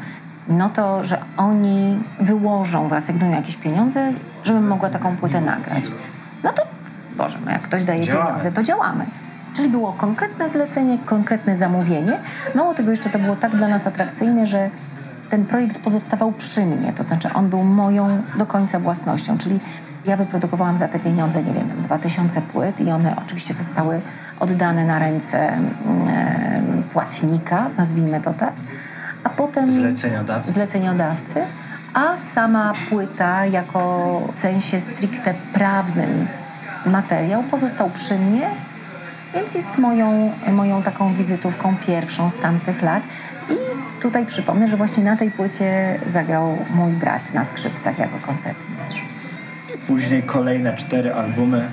No to, że oni wyłożą, wyasygnują jakieś pieniądze, żebym mogła taką płytę nagrać. No to Boże, no jak ktoś daje działamy. pieniądze, to działamy. Czyli było konkretne zlecenie, konkretne zamówienie. Mało tego jeszcze to było tak dla nas atrakcyjne, że ten projekt pozostawał przy mnie, to znaczy on był moją do końca własnością, czyli ja wyprodukowałam za te pieniądze, nie wiem, 2000 płyt i one oczywiście zostały oddane na ręce mm, płatnika, nazwijmy to tak, potem zleceniodawcy. zleceniodawcy, a sama płyta jako w sensie stricte prawnym materiał pozostał przy mnie, więc jest moją, moją taką wizytówką pierwszą z tamtych lat. I tutaj przypomnę, że właśnie na tej płycie zagrał mój brat na skrzypcach jako koncertmistrz. Później kolejne cztery albumy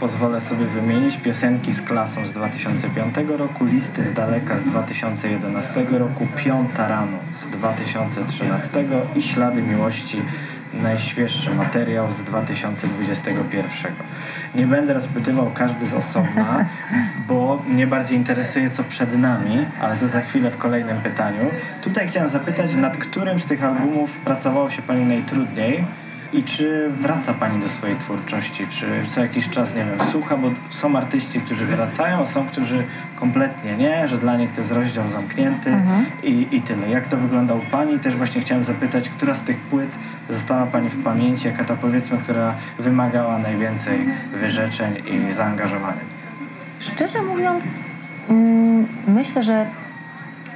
pozwolę sobie wymienić piosenki z klasą z 2005 roku, listy z daleka z 2011 roku, Piąta rano z 2013 i Ślady miłości najświeższy materiał z 2021. Nie będę rozpytywał każdy z osobna, bo mnie bardziej interesuje, co przed nami, ale to za chwilę w kolejnym pytaniu. Tutaj chciałem zapytać, nad którym z tych albumów pracowało się Pani najtrudniej? I czy wraca Pani do swojej twórczości? Czy co jakiś czas, nie wiem, słucha? Bo są artyści, którzy wracają, a są, którzy kompletnie nie, że dla nich to jest rozdział zamknięty mhm. i, i tyle. Jak to wygląda u Pani? Też właśnie chciałem zapytać, która z tych płyt została Pani w pamięci, jaka ta powiedzmy, która wymagała najwięcej wyrzeczeń i zaangażowania? Szczerze mówiąc, mm, myślę, że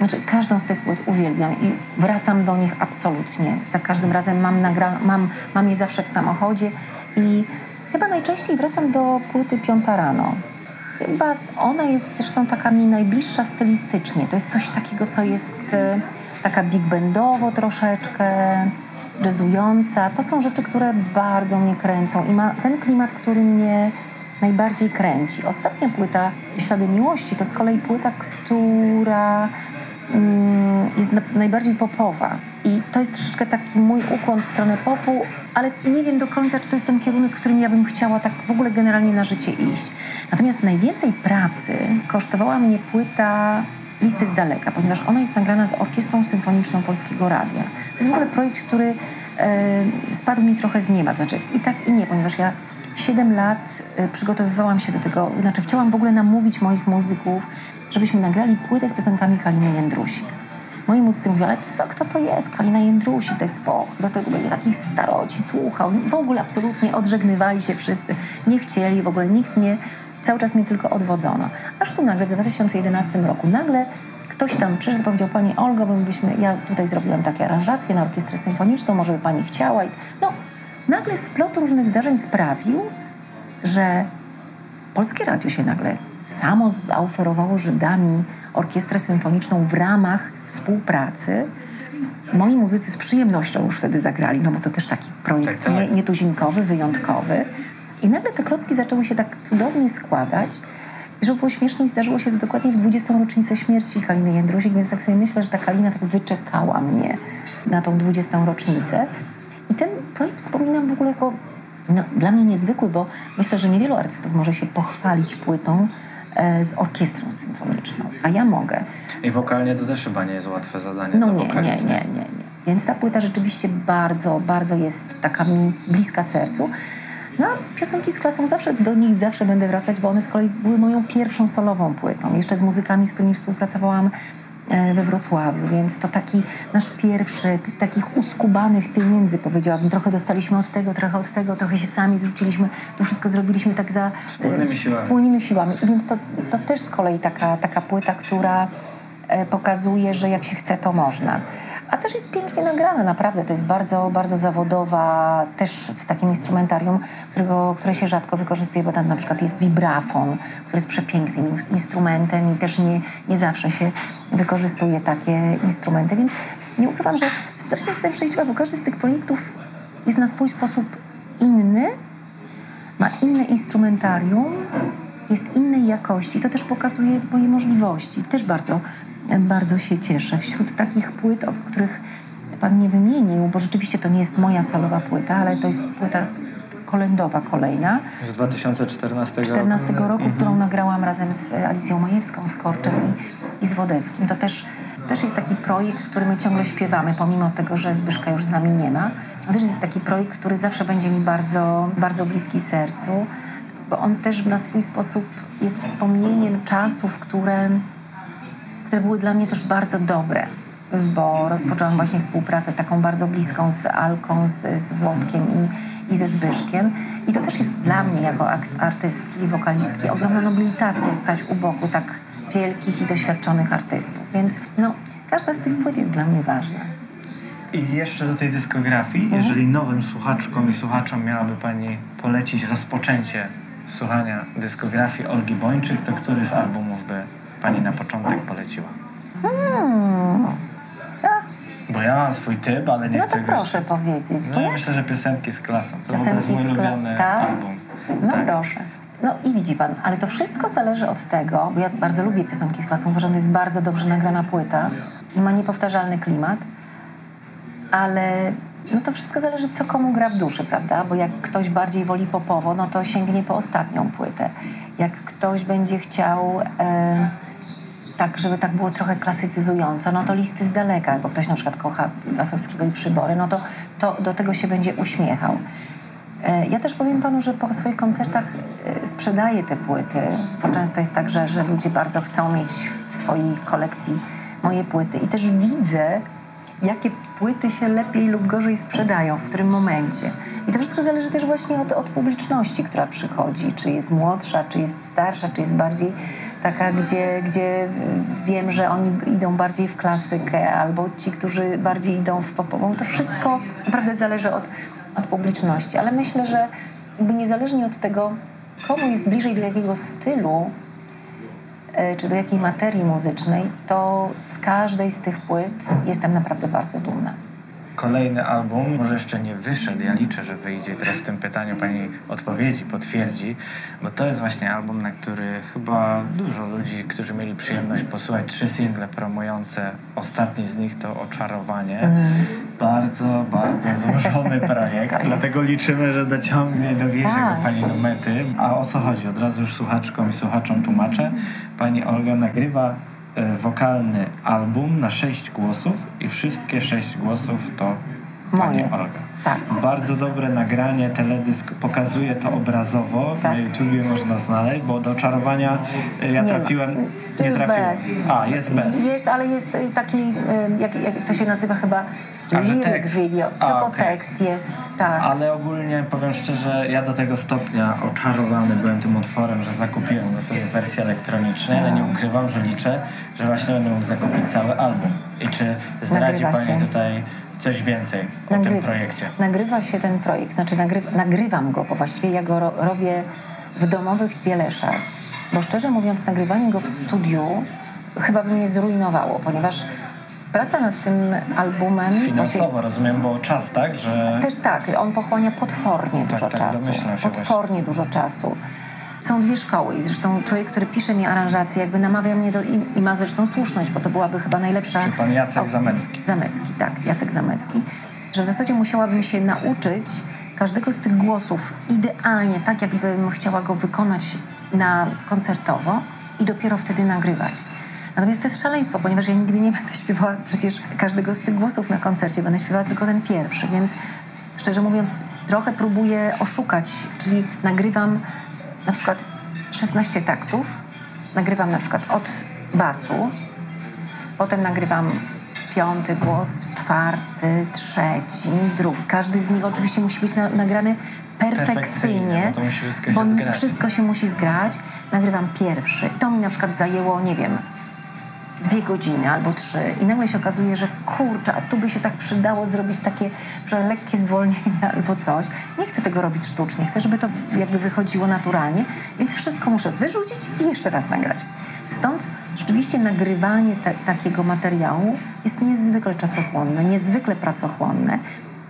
znaczy, każdą z tych płyt uwielbiam i wracam do nich absolutnie. Za każdym razem mam, nagra- mam, mam je zawsze w samochodzie i chyba najczęściej wracam do płyty Piąta Rano. Chyba ona jest zresztą taka mi najbliższa stylistycznie. To jest coś takiego, co jest e, taka big bandowo troszeczkę, jazzująca. To są rzeczy, które bardzo mnie kręcą i ma ten klimat, który mnie najbardziej kręci. Ostatnia płyta Ślady Miłości to z kolei płyta, która jest najbardziej popowa. I to jest troszeczkę taki mój ukłon w stronę popu, ale nie wiem do końca, czy to jest ten kierunek, w którym ja bym chciała tak w ogóle generalnie na życie iść. Natomiast najwięcej pracy kosztowała mnie płyta Listy z daleka, ponieważ ona jest nagrana z Orkiestrą Symfoniczną Polskiego Radia. To jest w ogóle projekt, który e, spadł mi trochę z nieba. Znaczy i tak i nie, ponieważ ja 7 lat e, przygotowywałam się do tego, znaczy chciałam w ogóle namówić moich muzyków, żebyśmy nagrali płytę z piosenkami Kaliny Jędrusi. Moi muzycy mówią, ale co, kto to jest? Kalina Jędrusi, to jest spoko. Do tego będzie takich staroci, słuchał. W ogóle absolutnie odżegnywali się wszyscy. Nie chcieli, w ogóle nikt mnie, cały czas mnie tylko odwodzono. Aż tu nagle w 2011 roku, nagle ktoś tam przyszedł, powiedział, pani Olga, bo byśmy, ja tutaj zrobiłam takie aranżacje na orkiestrę symfoniczną, może by pani chciała. I, no, nagle splot różnych zdarzeń sprawił, że Polskie Radio się nagle samo zaoferowało Żydami orkiestrę symfoniczną w ramach współpracy. Moi muzycy z przyjemnością już wtedy zagrali, no bo to też taki projekt tak, tak. Nie, nietuzinkowy, wyjątkowy. I nagle te klocki zaczęły się tak cudownie składać. I żeby było śmieszniej, zdarzyło się to dokładnie w 20. rocznicę śmierci Kaliny Jędrusik, więc tak sobie myślę, że ta Kalina tak wyczekała mnie na tą 20. rocznicę. I ten projekt wspominam w ogóle jako no, dla mnie niezwykły, bo myślę, że niewielu artystów może się pochwalić płytą, z orkiestrą symfoniczną, a ja mogę. I wokalnie to też chyba nie jest łatwe zadanie No nie, nie, nie, nie, nie. Więc ta płyta rzeczywiście bardzo, bardzo jest taka mi bliska sercu. No, piosenki z klasą zawsze, do nich zawsze będę wracać, bo one z kolei były moją pierwszą solową płytą. Jeszcze z muzykami, z którymi współpracowałam e, we Wrocławiu, więc to taki nasz pierwszy, z takich uskubanych pieniędzy powiedziałabym. Trochę dostaliśmy od tego, trochę od tego, trochę się sami zrzuciliśmy, to wszystko zrobiliśmy tak za... Wspólnymi siłami. Wspólnymi siłami. Więc to, to też z kolei taka, taka płyta, która e, pokazuje, że jak się chce, to można. A też jest pięknie nagrana, naprawdę. To jest bardzo, bardzo zawodowa, też w takim instrumentarium, którego, które się rzadko wykorzystuje, bo tam na przykład jest vibrafon, który jest przepięknym instrumentem i też nie, nie zawsze się wykorzystuje takie instrumenty, więc nie ukrywam, że strasznie jestem szczęśliwa, bo każdy z tych projektów jest na swój sposób inny, ma inne instrumentarium, jest innej jakości. To też pokazuje moje możliwości. Też bardzo bardzo się cieszę. Wśród takich płyt, o których Pan nie wymienił, bo rzeczywiście to nie jest moja salowa płyta, ale to jest płyta kolędowa kolejna. Z 2014 14 roku, roku mhm. którą nagrałam razem z Alicją Majewską, z Korczem i, i z Wodeckim. To też, też jest taki projekt, który my ciągle śpiewamy, pomimo tego, że Zbyszka już z nami nie ma. To też jest taki projekt, który zawsze będzie mi bardzo, bardzo bliski sercu, bo on też na swój sposób jest wspomnieniem czasów, które które były dla mnie też bardzo dobre, bo rozpoczęłam właśnie współpracę taką bardzo bliską z Alką, z, z Włodkiem i, i ze Zbyszkiem. I to też jest dla mnie jako artystki i wokalistki ogromna nobilitacja stać u boku tak wielkich i doświadczonych artystów. Więc no, każda z tych płyt jest dla mnie ważna. I jeszcze do tej dyskografii, mhm. jeżeli nowym słuchaczkom i słuchaczom miałaby Pani polecić rozpoczęcie słuchania dyskografii Olgi Bończyk, to który z albumów by Pani na początek poleciła? Hmm. Bo ja mam swój typ, ale nie no chcę to proszę powiedzieć. No ja myślę, że piosenki z klasą. To piosenki jest mój ulubiony tak? album. No tak. proszę. No i widzi pan, ale to wszystko zależy od tego, bo ja bardzo lubię piosenki z klasą, uważam, że jest bardzo dobrze nagrana płyta i ma niepowtarzalny klimat, ale no to wszystko zależy, co komu gra w duszy, prawda? Bo jak ktoś bardziej woli popowo, no to sięgnie po ostatnią płytę. Jak ktoś będzie chciał... E, tak, żeby tak było trochę klasycyzująco, no to listy z daleka, bo ktoś na przykład kocha Wasowskiego i Przybory, no to, to do tego się będzie uśmiechał. E, ja też powiem panu, że po swoich koncertach e, sprzedaję te płyty, bo często jest tak, że, że ludzie bardzo chcą mieć w swojej kolekcji moje płyty i też widzę, jakie płyty się lepiej lub gorzej sprzedają, w którym momencie. I to wszystko zależy też właśnie od, od publiczności, która przychodzi, czy jest młodsza, czy jest starsza, czy jest bardziej taka, gdzie, gdzie wiem, że oni idą bardziej w klasykę, albo ci, którzy bardziej idą w popową. To wszystko naprawdę zależy od, od publiczności, ale myślę, że jakby niezależnie od tego, komu jest bliżej do jakiego stylu, e, czy do jakiej materii muzycznej, to z każdej z tych płyt jestem naprawdę bardzo dumna kolejny album. Może jeszcze nie wyszedł, ja liczę, że wyjdzie. Teraz w tym pytaniu pani odpowiedzi, potwierdzi, bo to jest właśnie album, na który chyba dużo ludzi, którzy mieli przyjemność posłuchać trzy single promujące. Ostatni z nich to Oczarowanie. Mm. Bardzo, bardzo złożony projekt, tak dlatego liczymy, że dociągnie dowiezie tak. go pani do mety. A o co chodzi? Od razu już słuchaczkom i słuchaczom tłumaczę. Pani Olga nagrywa wokalny album na sześć głosów i wszystkie sześć głosów to Pani Olga. Tak. Bardzo dobre nagranie, teledysk pokazuje to obrazowo. Tak. Na YouTubie można znaleźć, bo do czarowania e, ja nie trafiłem. Nie trafiłem. Bez. A, jest bez. Jest, ale jest e, taki, jak, jak to się nazywa chyba a, że tekst. video, A, tylko okay. tekst jest, tak. Ale ogólnie powiem szczerze, ja do tego stopnia oczarowany byłem tym utworem, że zakupiłem go sobie w wersji elektronicznej, ale nie ukrywam, że liczę, że właśnie będę mógł zakupić cały album. I czy zdradzi Nagrywa Pani się. tutaj coś więcej o tym projekcie? Nagrywa się ten projekt, znaczy nagry nagrywam go, bo właściwie ja go ro robię w domowych Bieleszach. Bo szczerze mówiąc, nagrywanie go w studiu chyba by mnie zrujnowało, ponieważ praca nad tym albumem... Finansowo rozumiem, bo czas, tak? Że... Też tak, on pochłania potwornie tak, dużo tak, czasu. Potwornie właśnie. dużo czasu. Są dwie szkoły i zresztą człowiek, który pisze mi aranżację, jakby namawia mnie do, i, i ma zresztą słuszność, bo to byłaby chyba najlepsza Czy pan Jacek Zamecki. Zamecki, tak, Jacek Zamecki. Że w zasadzie musiałabym się nauczyć każdego z tych głosów idealnie, tak jakbym chciała go wykonać na koncertowo i dopiero wtedy nagrywać. Natomiast to jest szaleństwo, ponieważ ja nigdy nie będę śpiewała przecież każdego z tych głosów na koncercie, będę śpiewała tylko ten pierwszy, więc szczerze mówiąc trochę próbuję oszukać, czyli nagrywam na przykład 16 taktów, nagrywam na przykład od basu, Potem nagrywam piąty głos, czwarty, trzeci, drugi. Każdy z nich oczywiście musi być na, nagrany perfekcyjnie, Perfekcyjnie, bo to musi wszystko się bo zgrać. wszystko się musi zgrać. Nagrywam pierwszy. To mi na przykład zajęło, nie wiem, dwie godziny albo trzy i nagle się okazuje, że kurczę, a tu by się tak przydało zrobić takie że lekkie zwolnienie albo coś. Nie chcę tego robić sztucznie, chcę, żeby to jakby wychodziło naturalnie, więc wszystko muszę wyrzucić i jeszcze raz nagrać. Stąd rzeczywiście nagrywanie te, takiego materiału jest niezwykle czasochłonne, niezwykle pracochłonne,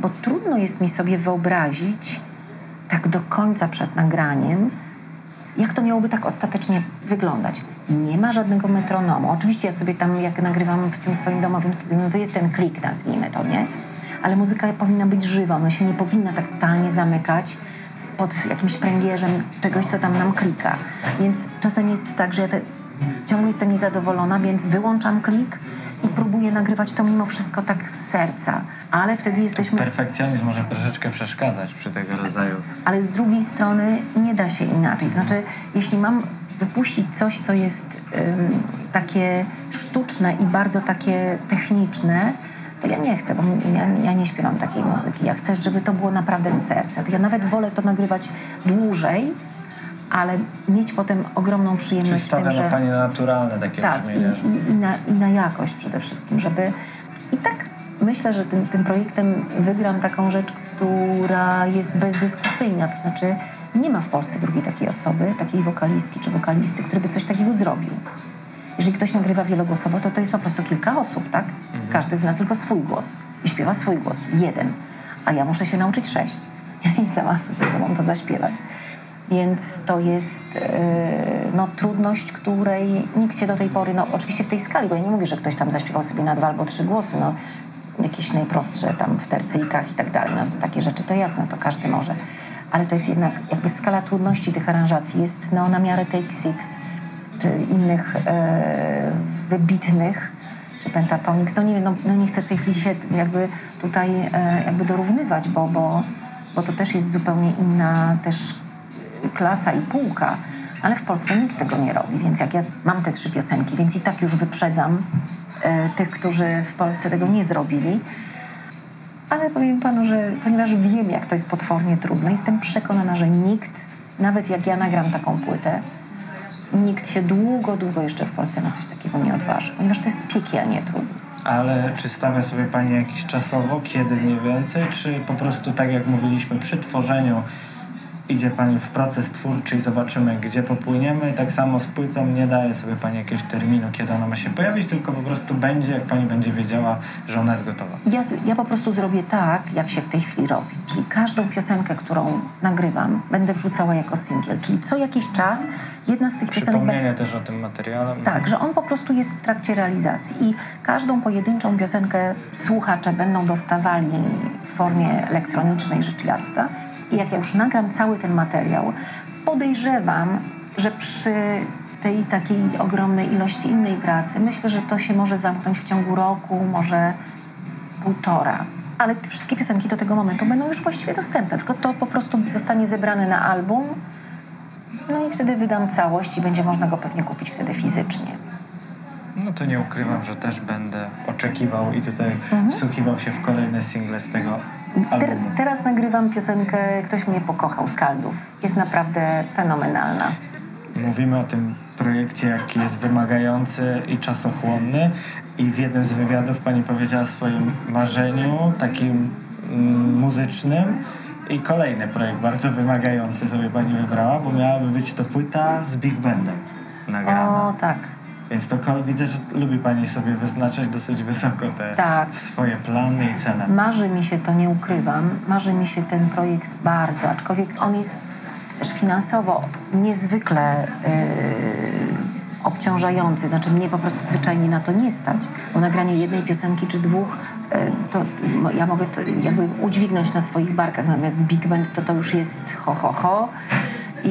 bo trudno jest mi sobie wyobrazić tak do końca przed nagraniem, jak to miałoby tak ostatecznie wyglądać. Nie ma żadnego metronomu. Oczywiście ja sobie tam, jak nagrywam w tym swoim domowym studiu, no to jest ten klik, nazwijmy to, nie? Ale muzyka powinna być żywa, ona się nie powinna tak totalnie zamykać pod jakimś pręgierzem czegoś, co tam nam klika. Więc czasem jest tak, że ja te, ciągle jestem niezadowolona, więc wyłączam klik próbuję nagrywać to mimo wszystko tak z serca. Ale wtedy jesteśmy... Perfekcjonizm może troszeczkę przeszkadzać przy tego rodzaju. ale z drugiej strony nie da się inaczej. To znaczy, jeśli mam wypuścić coś, co jest ym, takie sztuczne i bardzo takie techniczne, to ja nie chcę, bo ja, ja nie śpiewam takiej muzyki. Ja chcę, żeby to było naprawdę z serca. To ja nawet wolę to nagrywać dłużej, ale mieć potem ogromną przyjemność w stawia tym, że... na naturalne takie Tak, brzmienie? że- i, i, na, i na jakość przede wszystkim, żeby... I tak myślę, że tym, tym projektem wygram taką rzecz, która jest bezdyskusyjna, to znaczy nie ma w Polsce drugiej takiej osoby, takiej wokalistki czy wokalisty, który by coś takiego zrobił. Jeżeli ktoś nagrywa wielogłosowo, to to jest po prostu kilka osób, tak? Każdy zna tylko swój głos i śpiewa swój głos, jeden. A ja muszę się nauczyć sześć. Ja nie sama ze sobą to zaśpiewać. Więc to jest e, no, trudność, której nikt się do tej pory, no oczywiście w tej skali, bo ja nie mówię, że ktoś tam zaśpiewał sobie na dwa albo trzy głosy, no jakieś najprostsze tam w tercyjkach i tak dalej, no takie rzeczy to jasne, to każdy może. Ale to jest jednak jakby skala trudności tych aranżacji jest no, na miarę Take Six czy innych e, wybitnych czy Pentatonix, no nie wiem, no, no nie chcę w tej chwili się jakby tutaj e, jakby dorównywać, bo, bo, bo to też jest zupełnie inna też klasa i półka, ale w Polsce nikt tego nie robi, więc jak ja mam te trzy piosenki, więc i tak już wyprzedzam e, tych, którzy w Polsce tego nie zrobili. Ale powiem panu, że ponieważ wiem, jak to jest potwornie trudne, jestem przekonana, że nikt, nawet jak ja nagram taką płytę, nikt się długo, długo jeszcze w Polsce na coś takiego nie odważy, ponieważ to jest piekielnie trudne. Ale czy stawia sobie Pani jakiś czasowo, kiedy mniej więcej, czy po prostu tak jak mówiliśmy przy tworzeniu idzie Pani w proces twórczy i zobaczymy, gdzie popłyniemy. Tak samo z płytą nie daje sobie Pani jakiegoś terminu, kiedy ona ma się pojawić, tylko po prostu będzie, jak Pani będzie wiedziała, że ona jest gotowa. Ja, ja po prostu zrobię tak, jak się w tej chwili robi. Czyli każdą piosenkę, którą nagrywam, będę wrzucała jako singiel. Czyli co jakiś czas jedna z tych piosenek... Przypomnienie też o tym materiale. Tak, że on po prostu jest w trakcie realizacji i każdą pojedynczą piosenkę słuchacze będą dostawali w formie elektronicznej, rzecz jasna. I jak ja już nagram cały ten materiał, podejrzewam, że przy tej takiej ogromnej ilości innej pracy, myślę, że to się może zamknąć w ciągu roku, może półtora. Ale wszystkie piosenki do tego momentu będą już właściwie dostępne, tylko to po prostu zostanie zebrane na album, no i wtedy wydam całość i będzie można go pewnie kupić wtedy fizycznie. No to nie ukrywam, że też będę oczekiwał i tutaj Mhm. wsłuchiwał się w kolejne single z tego Ter, albumu. teraz nagrywam piosenkę Ktoś mnie pokochał z Kaldów. Jest naprawdę fenomenalna. Mówimy o tym projekcie, jaki jest wymagający i czasochłonny. I w jednym z wywiadów pani powiedziała o swoim marzeniu, takim mm, muzycznym. I kolejny projekt bardzo wymagający sobie pani wybrała, bo miałaby być to płyta z Big Bandem nagrana. O, tak. Więc to kol- widzę, że lubi pani sobie wyznaczać dosyć wysoko te Tak. swoje plany i cele. Marzy mi się to, nie ukrywam. Marzy mi się ten projekt bardzo, aczkolwiek on jest też finansowo niezwykle yy, obciążający. Znaczy mnie po prostu zwyczajnie na to nie stać, bo nagranie jednej piosenki czy dwóch yy, to ja mogę to jakby udźwignąć na swoich barkach, natomiast Big Band to to już jest ho, ho, ho. I,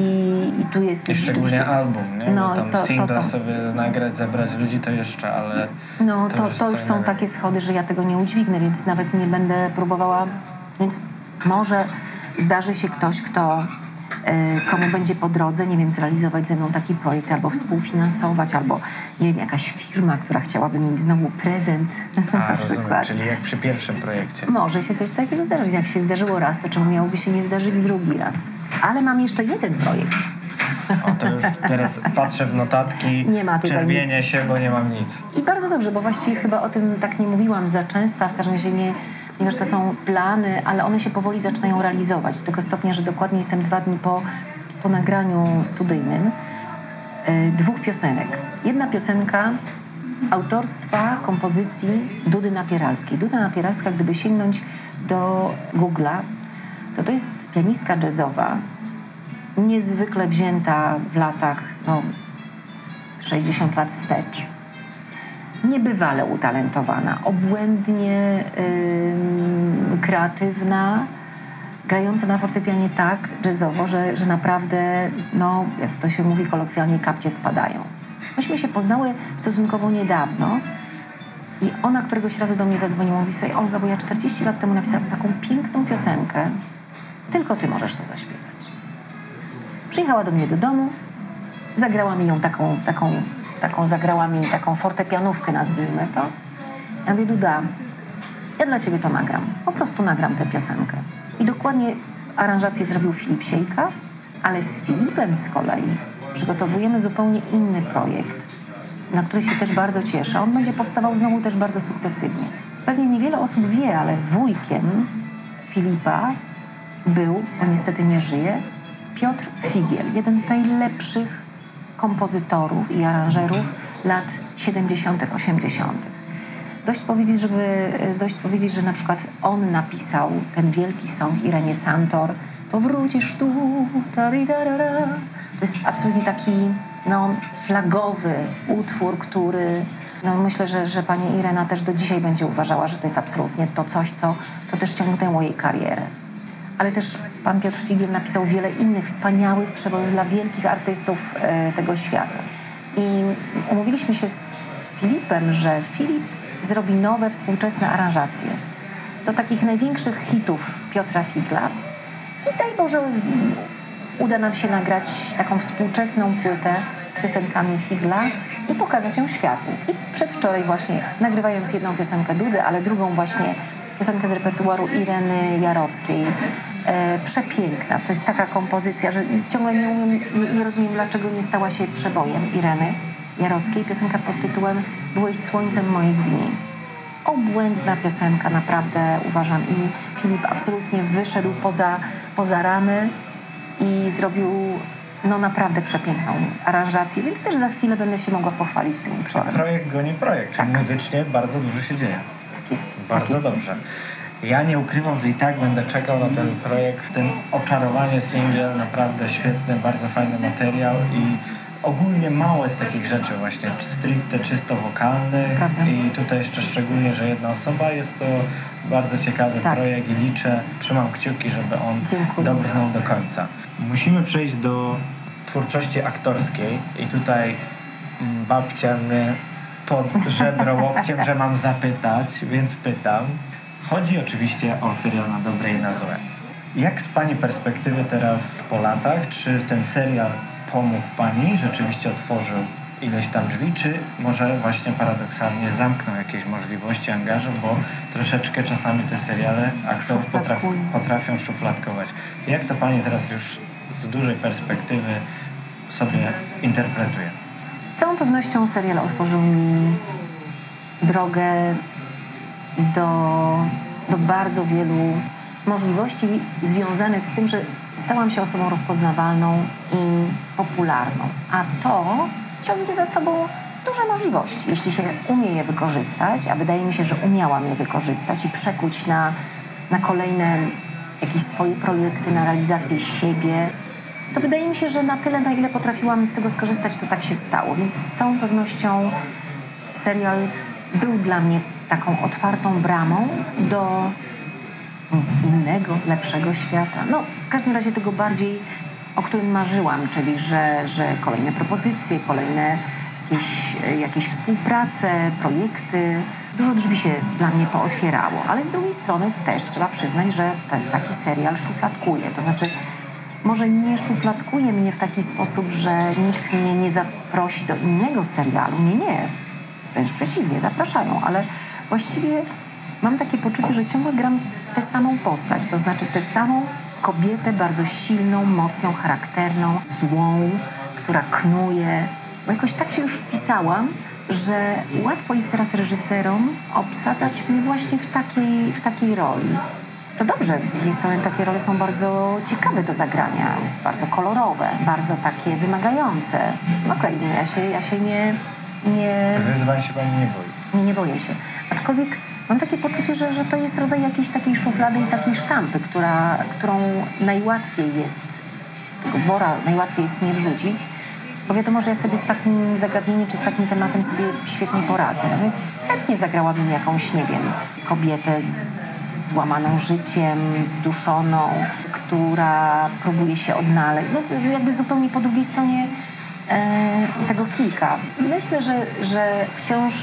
i tu jest I szczególnie album, nie? No, Bo tam to- to singla są- sobie nagrać, zebrać ludzi to jeszcze, ale No to to, już to już są takie schody, że ja tego nie udźwignę, więc nawet nie będę próbowała. Więc może zdarzy się ktoś, kto e, komu będzie po drodze, nie wiem, zrealizować ze mną taki projekt, albo współfinansować, albo nie wiem, jakaś firma, która chciałaby mieć znowu prezent A, na rozumiem, przykład. czyli jak przy pierwszym projekcie. Może się coś takiego zdarzyć. Jak się zdarzyło raz, to czemu miałoby się nie zdarzyć drugi raz? Ale mam jeszcze jeden projekt. O, to już teraz patrzę w notatki, Nie ma czerwienie nic. się, bo nie mam nic. I bardzo dobrze, bo właściwie chyba o tym tak nie mówiłam za często, w każdym razie nie, ponieważ to są plany, ale one się powoli zaczynają realizować. Do tego stopnia, że dokładnie jestem dwa dni po, po nagraniu studyjnym e, dwóch piosenek. Jedna piosenka autorstwa kompozycji Dudy Napieralskiej. Duda Napieralska, gdyby sięgnąć do Google'a, to to jest pianistka jazzowa, niezwykle wzięta w latach no, 60 lat wstecz niebywale utalentowana, obłędnie ym, kreatywna, grająca na fortepianie tak jazzowo, że, że naprawdę, no, jak to się mówi kolokwialnie, kapcie spadają. Myśmy się poznały stosunkowo niedawno i ona któregoś razu do mnie zadzwoniła, mówi sobie, Olga, bo ja 40 lat temu napisałam taką piękną piosenkę, tylko ty możesz to zaśpiewać. Przyjechała do mnie do domu, zagrała mi ją taką, taką, taką zagrała mi taką fortepianówkę, nazwijmy to. Ja mówię, Duda, ja dla ciebie to nagram. Po prostu nagram tę piosenkę. I dokładnie aranżację zrobił Filip Siejka, ale z Filipem z kolei przygotowujemy zupełnie inny projekt, na który się też bardzo cieszę. On będzie powstawał znowu też bardzo sukcesywnie. Pewnie niewiele osób wie, ale wujkiem Filipa był, bo niestety nie żyje, Piotr Figiel, jeden z najlepszych kompozytorów i aranżerów lat 70., 80. Dość powiedzieć, żeby, dość powiedzieć, że na przykład on napisał ten wielki song Irenie Santor Powrócisz tu. To jest absolutnie taki no, flagowy utwór, który no, myślę, że, że pani Irena też do dzisiaj będzie uważała, że to jest absolutnie to coś, co, co też ciągnęło jej karierę ale też pan Piotr Figiel napisał wiele innych wspaniałych przebojów dla wielkich artystów e, tego świata. I umówiliśmy się z Filipem, że Filip zrobi nowe, współczesne aranżacje do takich największych hitów Piotra Figla. I daj Boże, uda nam się nagrać taką współczesną płytę z piosenkami Figla i pokazać ją światu. I przedwczoraj właśnie, nagrywając jedną piosenkę Dudy, ale drugą właśnie piosenkę z repertuaru Ireny Jarockiej. E, przepiękna. To jest taka kompozycja, że ciągle nie, umiem, nie, rozumiem, dlaczego nie stała się przebojem Ireny Jarockiej. Piosenka pod tytułem Byłeś słońcem moich dni. Obłędna piosenka, naprawdę uważam. I Filip absolutnie wyszedł poza, poza ramy i zrobił no naprawdę przepiękną aranżację, więc też za chwilę będę się mogła pochwalić tym utworem. Projekt goni projekt, czyli muzycznie bardzo dużo się dzieje. Bardzo dobrze. Ja nie ukrywam, że i tak będę czekał na ten projekt, ten oczarowanie singiel, naprawdę świetny, bardzo fajny materiał i ogólnie mało jest takich rzeczy właśnie, stricte czysto wokalnych Prawda. i tutaj jeszcze szczególnie, że jedna osoba, jest to bardzo ciekawy Tak. projekt i liczę, trzymam kciuki, żeby on Dziękuję. dobrnął do końca. Musimy przejść do twórczości aktorskiej i tutaj mm, babcia mnie pod żebro łokciem, że mam zapytać, więc pytam. Chodzi oczywiście o serial na dobre i na złe. Jak z Pani perspektywy teraz po latach, czy ten serial pomógł Pani, rzeczywiście otworzył ileś tam drzwi, czy może właśnie paradoksalnie zamknął jakieś możliwości angażu, bo troszeczkę czasami te seriale aktorów potrafią szufladkować. Jak to Pani teraz już z dużej perspektywy sobie interpretuje? Całą pewnością serial otworzył mi drogę do, do bardzo wielu możliwości związanych z tym, że stałam się osobą rozpoznawalną i popularną. A to ciągnie za sobą duże możliwości, jeśli się umie je wykorzystać, a wydaje mi się, że umiałam je wykorzystać i przekuć na, na kolejne jakieś swoje projekty, na realizację siebie, to wydaje mi się, że na tyle, na ile potrafiłam z tego skorzystać, to tak się stało. Więc z całą pewnością serial był dla mnie taką otwartą bramą do innego, lepszego świata. No, w każdym razie tego bardziej, o którym marzyłam, czyli że, że kolejne propozycje, kolejne jakieś, jakieś współprace, projekty. Dużo drzwi się dla mnie pootwierało, ale z drugiej strony też trzeba przyznać, że ten, taki serial szufladkuje. To znaczy może nie szufladkuje mnie w taki sposób, że nikt mnie nie zaprosi do innego serialu. Nie, nie. Wręcz przeciwnie, zapraszają, ale właściwie mam takie poczucie, że ciągle gram tę samą postać, to znaczy tę samą kobietę bardzo silną, mocną, charakterną, złą, która knuje. Bo jakoś tak się już wpisałam, że łatwo jest teraz reżyserom obsadzać mnie właśnie w takiej, w takiej roli. To dobrze, z drugiej strony takie role są bardzo ciekawe do zagrania, bardzo kolorowe, bardzo takie wymagające. Okej, okay, ja się, ja się nie, nie... Wyzwań się pani nie boi? Nie, nie boję się. Aczkolwiek mam takie poczucie, że, że to jest rodzaj jakiejś takiej szuflady i takiej sztampy, która, którą najłatwiej jest, do tego wora najłatwiej jest nie wrzucić, bo wiadomo, że ja sobie z takim zagadnieniem czy z takim tematem sobie świetnie poradzę. Natomiast chętnie zagrałabym jakąś, nie wiem, kobietę z złamaną życiem, zduszoną, która próbuje się odnaleźć. No, jakby zupełnie po drugiej stronie e, tego kilka. Myślę, że, że wciąż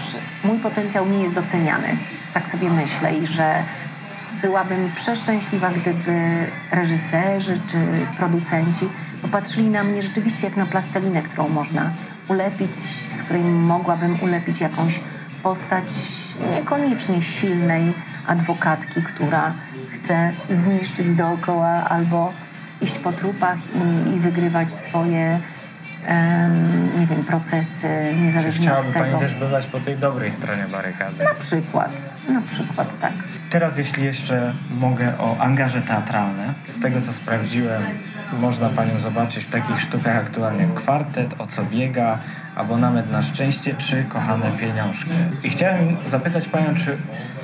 mój potencjał nie jest doceniany. Tak sobie myślę i że byłabym przeszczęśliwa, gdyby reżyserzy czy producenci popatrzyli na mnie rzeczywiście jak na plastelinę, którą można ulepić, z której mogłabym ulepić jakąś postać niekoniecznie silnej adwokatki, która chce zniszczyć dookoła albo iść po trupach i, i wygrywać swoje um, nie wiem, procesy niezależnie od tego. Chciałaby Pani też bywać po tej dobrej stronie barykady. Na przykład, na przykład, tak. Teraz jeśli jeszcze mogę o angaże teatralne. Z tego co sprawdziłem, można Panią zobaczyć w takich sztukach aktualnie Kwartet, O co biega, Abonament na szczęście czy Kochane pieniążki. I chciałem zapytać Panią, czy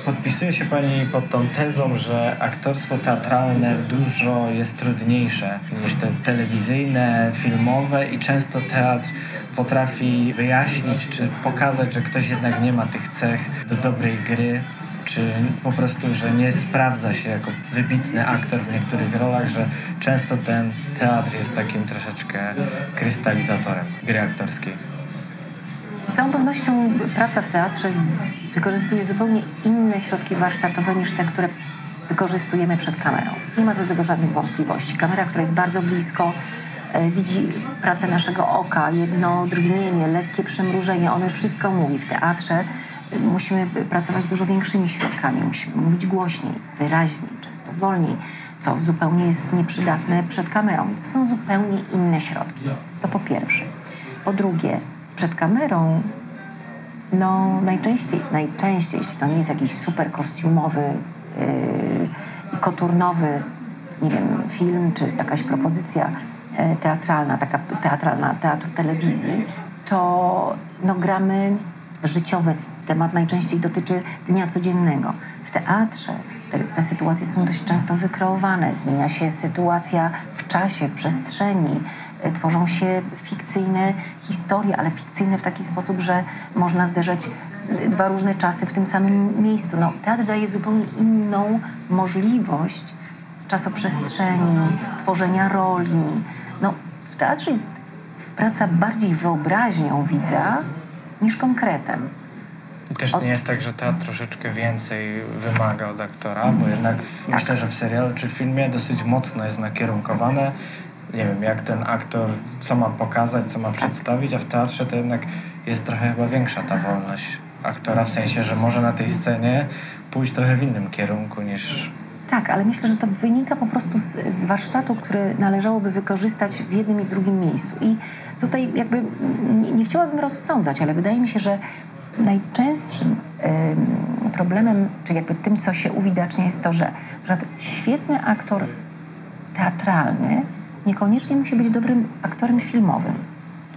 podpisuje się Pani pod tą tezą, że aktorstwo teatralne dużo jest trudniejsze niż te telewizyjne, filmowe i często teatr potrafi wyjaśnić czy pokazać, że ktoś jednak nie ma tych cech do dobrej gry, czy po prostu, że nie sprawdza się jako wybitny aktor w niektórych rolach, że często ten teatr jest takim troszeczkę krystalizatorem gry aktorskiej. Z całą pewnością praca w teatrze wykorzystuje zupełnie inne środki warsztatowe niż te, które wykorzystujemy przed kamerą. Nie ma co do tego żadnych wątpliwości. Kamera, która jest bardzo blisko, e, widzi pracę naszego oka, jedno drgnienie, lekkie przymrużenie, ono już wszystko mówi. W teatrze musimy pracować dużo większymi środkami, musimy mówić głośniej, wyraźniej, często wolniej, co zupełnie jest nieprzydatne przed kamerą. To są zupełnie inne środki. To po pierwsze. Po drugie, przed kamerą no najczęściej, najczęściej, jeśli to nie jest jakiś super kostiumowy yy, i koturnowy, nie wiem, film czy jakaś propozycja yy, teatralna, taka teatralna, teatru telewizji, to no, gramy życiowe. Temat najczęściej dotyczy dnia codziennego. W teatrze te, te sytuacje są dość często wykreowane. Zmienia się sytuacja w czasie, w przestrzeni. E, tworzą się fikcyjne historie, ale fikcyjne w taki sposób, że można zderzać e, dwa różne czasy w tym samym miejscu. No, teatr daje zupełnie inną możliwość czasoprzestrzeni, tworzenia roli. No, w teatrze jest praca bardziej wyobraźnią widza niż konkretem. Też nie jest tak, że teatr troszeczkę więcej wymaga od aktora, bo jednak tak. myślę, że w serialu czy w filmie dosyć mocno jest nakierunkowane nie wiem, jak ten aktor, co ma pokazać, co ma przedstawić, a w teatrze to jednak jest trochę chyba większa ta wolność aktora, w sensie, że może na tej scenie pójść trochę w innym kierunku niż tak, ale myślę, że to wynika po prostu z, z, warsztatu, który należałoby wykorzystać w jednym i w drugim miejscu. I tutaj jakby nie, nie chciałabym rozsądzać, ale wydaje mi się, że najczęstszym y, problemem, czy jakby tym, co się uwidacznia, jest to, że, świetny aktor teatralny niekoniecznie musi być dobrym aktorem filmowym,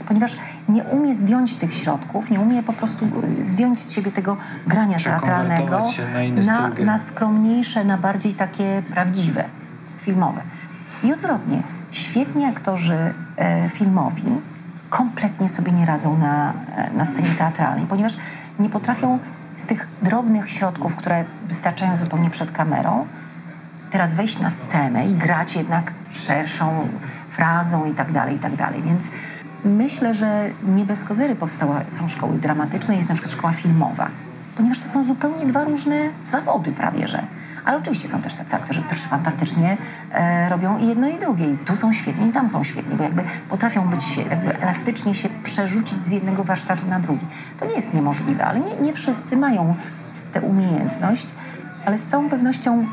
ponieważ nie umie zdjąć tych środków, nie umie po prostu y, zdjąć z siebie tego grania teatralnego na, na, na skromniejsze, na bardziej takie prawdziwe, filmowe. I odwrotnie, świetni aktorzy e, filmowi kompletnie sobie nie radzą na, e, na scenie teatralnej, ponieważ nie potrafią z tych drobnych środków, które wystarczają zupełnie przed kamerą, teraz wejść na scenę i grać jednak szerszą frazą i tak dalej, i tak dalej. Więc myślę, że nie bez kozery powstała, są szkoły dramatyczne, jest na przykład szkoła filmowa, ponieważ to są zupełnie dwa różne zawody prawie, że. Ale oczywiście są też tacy aktorzy, którzy fantastycznie e, robią i jedno i drugie. I tu są świetni, i tam są świetni, bo jakby potrafią być, jakby elastycznie się przerzucić z jednego warsztatu na drugi. To nie jest niemożliwe, ale nie, nie wszyscy mają tę umiejętność, ale z całą pewnością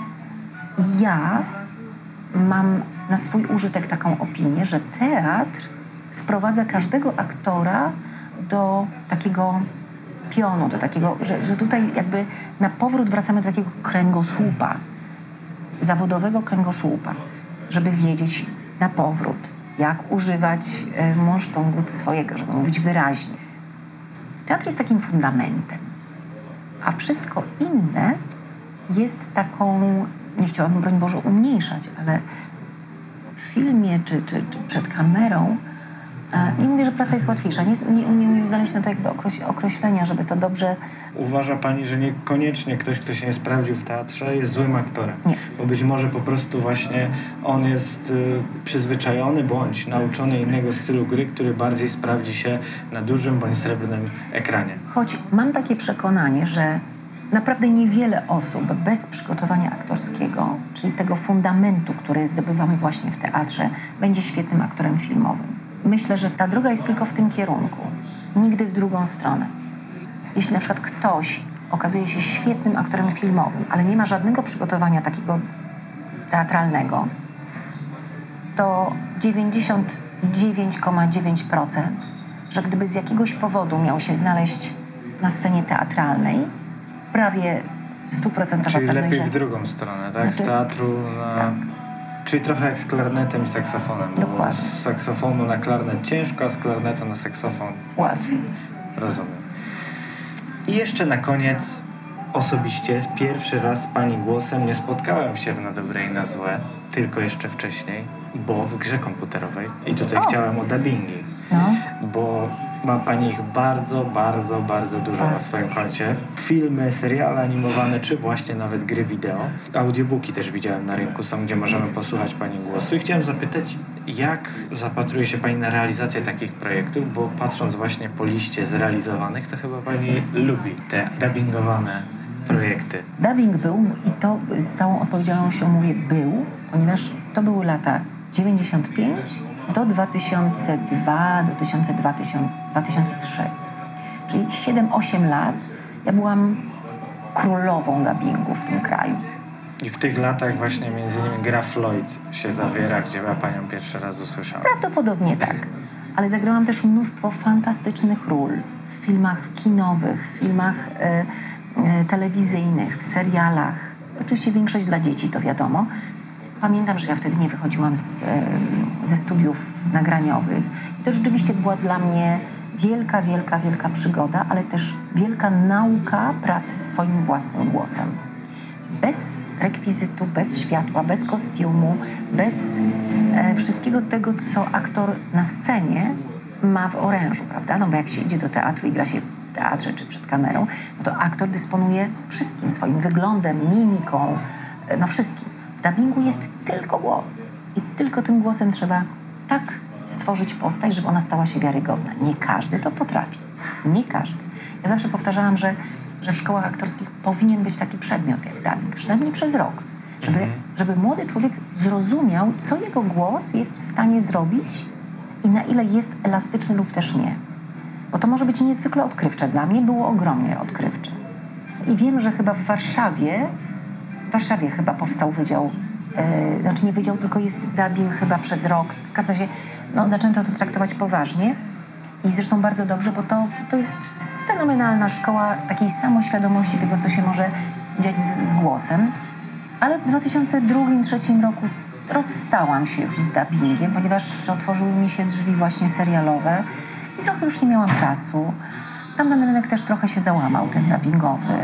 ja mam na swój użytek taką opinię, że teatr sprowadza każdego aktora do takiego pionu, do takiego, że, że tutaj jakby na powrót wracamy do takiego kręgosłupa, zawodowego kręgosłupa, żeby wiedzieć na powrót, jak używać e, monsztungu swojego, żeby mówić wyraźnie. Teatr jest takim fundamentem, a wszystko inne jest taką, nie chciałabym, broń Boże, umniejszać, ale w filmie czy, czy, czy przed kamerą nie mówię, że praca jest łatwiejsza. Nie, nie, nie umiem znaleźć na to jakby określenia, żeby to dobrze... Uważa Pani, że niekoniecznie ktoś, kto się nie sprawdził w teatrze jest złym aktorem? Nie. Bo być może po prostu właśnie on jest y, przyzwyczajony bądź nauczony innego stylu gry, który bardziej sprawdzi się na dużym bądź srebrnym ekranie. Choć mam takie przekonanie, że naprawdę niewiele osób bez przygotowania aktorskiego, czyli tego fundamentu, który zdobywamy właśnie w teatrze, będzie świetnym aktorem filmowym myślę, że ta droga jest tylko w tym kierunku, nigdy w drugą stronę. Jeśli na przykład ktoś okazuje się świetnym aktorem filmowym, ale nie ma żadnego przygotowania takiego teatralnego, to 99,9%, że gdyby z jakiegoś powodu miał się znaleźć na scenie teatralnej, prawie stuprocentowa Czyli lepiej że... w drugą stronę, tak? Z teatru na... Tak. Czyli trochę jak z klarnetem i saksofonem. Dokładnie. z saksofonu na klarnet ciężko, a z klarnetu na saksofon łatwiej. Rozumiem. I jeszcze na koniec osobiście pierwszy raz z Pani głosem nie spotkałem się w Na Dobre i na Złe, tylko jeszcze wcześniej, bo w grze komputerowej. I tutaj O. chciałem o dubbingi, No. bo ma Pani ich bardzo, bardzo, bardzo dużo na Bardzo. swoim koncie. Filmy, seriale animowane, czy właśnie nawet gry wideo. Audiobooki też widziałem na rynku, są gdzie możemy posłuchać Pani głosu. I chciałem zapytać, jak zapatruje się Pani na realizację takich projektów, bo patrząc właśnie po liście zrealizowanych, to chyba Pani lubi te dubbingowane projekty. Dubbing był i to z całą odpowiedzialnością mówię był, ponieważ to były lata 95 do 2002, do 2002, 2003. Czyli 7-8 lat ja byłam królową dubbingu w tym kraju. I w tych latach właśnie między innymi gra Floyd się zawiera, gdzie ja Panią pierwszy raz usłyszałem. Prawdopodobnie tak. Ale zagrałam też mnóstwo fantastycznych ról w filmach kinowych, w filmach e, e, telewizyjnych, w serialach. Oczywiście większość dla dzieci, to wiadomo. Pamiętam, że ja wtedy nie wychodziłam z, e, ze studiów nagraniowych. I to rzeczywiście była dla mnie wielka, wielka, wielka przygoda, ale też wielka nauka pracy swoim własnym głosem bez rekwizytu, bez światła, bez kostiumu, bez e, wszystkiego tego, co aktor na scenie ma w orężu, prawda? No bo jak się idzie do teatru i gra się w teatrze czy przed kamerą, no to aktor dysponuje wszystkim, swoim wyglądem, mimiką, e, no wszystkim. Dubbingu jest tylko głos i tylko tym głosem trzeba tak stworzyć postać, żeby ona stała się wiarygodna. Nie każdy to potrafi. Nie każdy. Ja zawsze powtarzałam, że, że w szkołach aktorskich powinien być taki przedmiot jak dubbing, przynajmniej przez rok, żeby, żeby młody człowiek zrozumiał, co jego głos jest w stanie zrobić i na ile jest elastyczny lub też nie. Bo to może być niezwykle odkrywcze. Dla mnie było ogromnie odkrywcze. I wiem, że chyba w Warszawie, Warszawie chyba powstał wydział, e, znaczy nie wydział, tylko jest dubbing chyba przez rok. W każdym razie no, zaczęto to traktować poważnie. I zresztą bardzo dobrze, bo to, to jest fenomenalna szkoła takiej samoświadomości tego, co się może dziać z, z głosem. Ale w 2002-2003 roku rozstałam się już z dubbingiem, ponieważ otworzyły mi się drzwi właśnie serialowe i trochę już nie miałam czasu. Tam ten rynek też trochę się załamał, ten dubbingowy.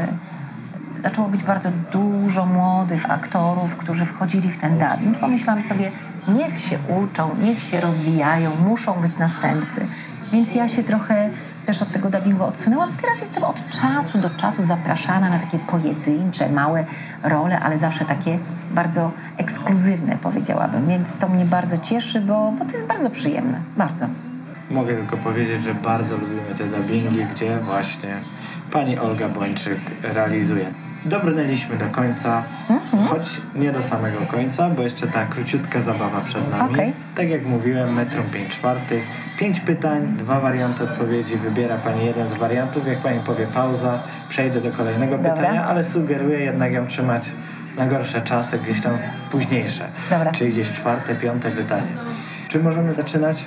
Zaczęło być bardzo dużo młodych aktorów, którzy wchodzili w ten dubbing. Pomyślałam sobie, niech się uczą, niech się rozwijają, muszą być następcy. Więc ja się trochę też od tego dubbingu odsunęłam. Teraz jestem od czasu do czasu zapraszana na takie pojedyncze, małe role, ale zawsze takie bardzo ekskluzywne, powiedziałabym. Więc to mnie bardzo cieszy, bo, bo to jest bardzo przyjemne. Bardzo. Mogę tylko powiedzieć, że bardzo lubimy te dubbingi, gdzie właśnie pani Olga Bończyk realizuje. Dobrnęliśmy do końca, choć nie do samego końca, bo jeszcze ta króciutka zabawa przed nami. Okej. Tak jak mówiłem, metrum 5 czwartych, 5 pytań, dwa warianty odpowiedzi, wybiera Pani jeden z wariantów. Jak Pani powie pauza, przejdę do kolejnego Dobra. pytania, ale sugeruję jednak ją trzymać na gorsze czasy, gdzieś tam późniejsze. Dobra. Czyli gdzieś czwarte, piąte pytanie. Czy możemy zaczynać?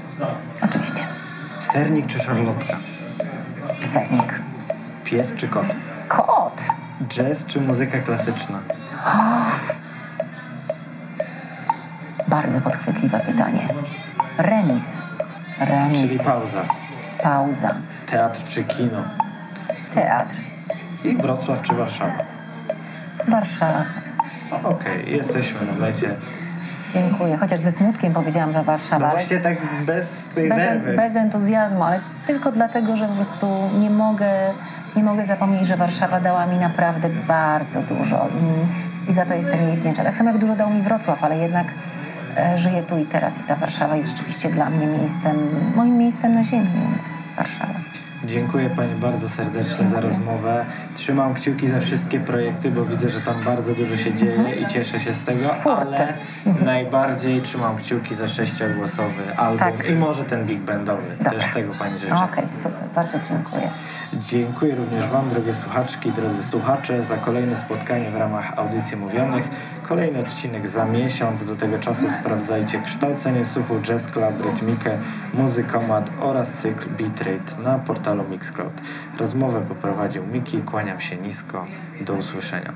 Oczywiście. Sernik czy szarlotka? Sernik. Pies czy kot? Jazz czy muzyka klasyczna? Bardzo podchwytliwe pytanie. Remis. Remis. Czyli pauza. Pauza. Teatr czy kino? Teatr. I Wrocław czy Warszawa? Warszawa. Okej, jesteśmy na mecie. Dziękuję. Chociaż ze smutkiem powiedziałam, że Warszawa. No właśnie tak bez tej bez, werwy. bez entuzjazmu, ale tylko dlatego, że po prostu nie mogę, nie mogę zapomnieć, że Warszawa dała mi naprawdę bardzo dużo i, i za to jestem jej wdzięczna. Tak samo jak dużo dał mi Wrocław, ale jednak e, żyję tu i teraz i ta Warszawa jest rzeczywiście dla mnie miejscem, moim miejscem na ziemi, więc Warszawa. Dziękuję Pani bardzo serdecznie za rozmowę. Trzymam kciuki za wszystkie projekty, bo widzę, że tam bardzo dużo się dzieje i cieszę się z tego, ale najbardziej trzymam kciuki za sześciogłosowy album Tak. i może ten big bandowy. Dobra. Też tego Pani życzę. Okej, super, bardzo dziękuję. Dziękuję również Wam, drogie słuchaczki, drodzy słuchacze, za kolejne spotkanie w ramach audycji mówionych. Kolejny odcinek za miesiąc. Do tego czasu sprawdzajcie kształcenie słuchu, jazz club, rytmikę, muzykomat oraz cykl Beatrate na portalu Mixcloud. Rozmowę poprowadził Miki, kłaniam się nisko. Do usłyszenia.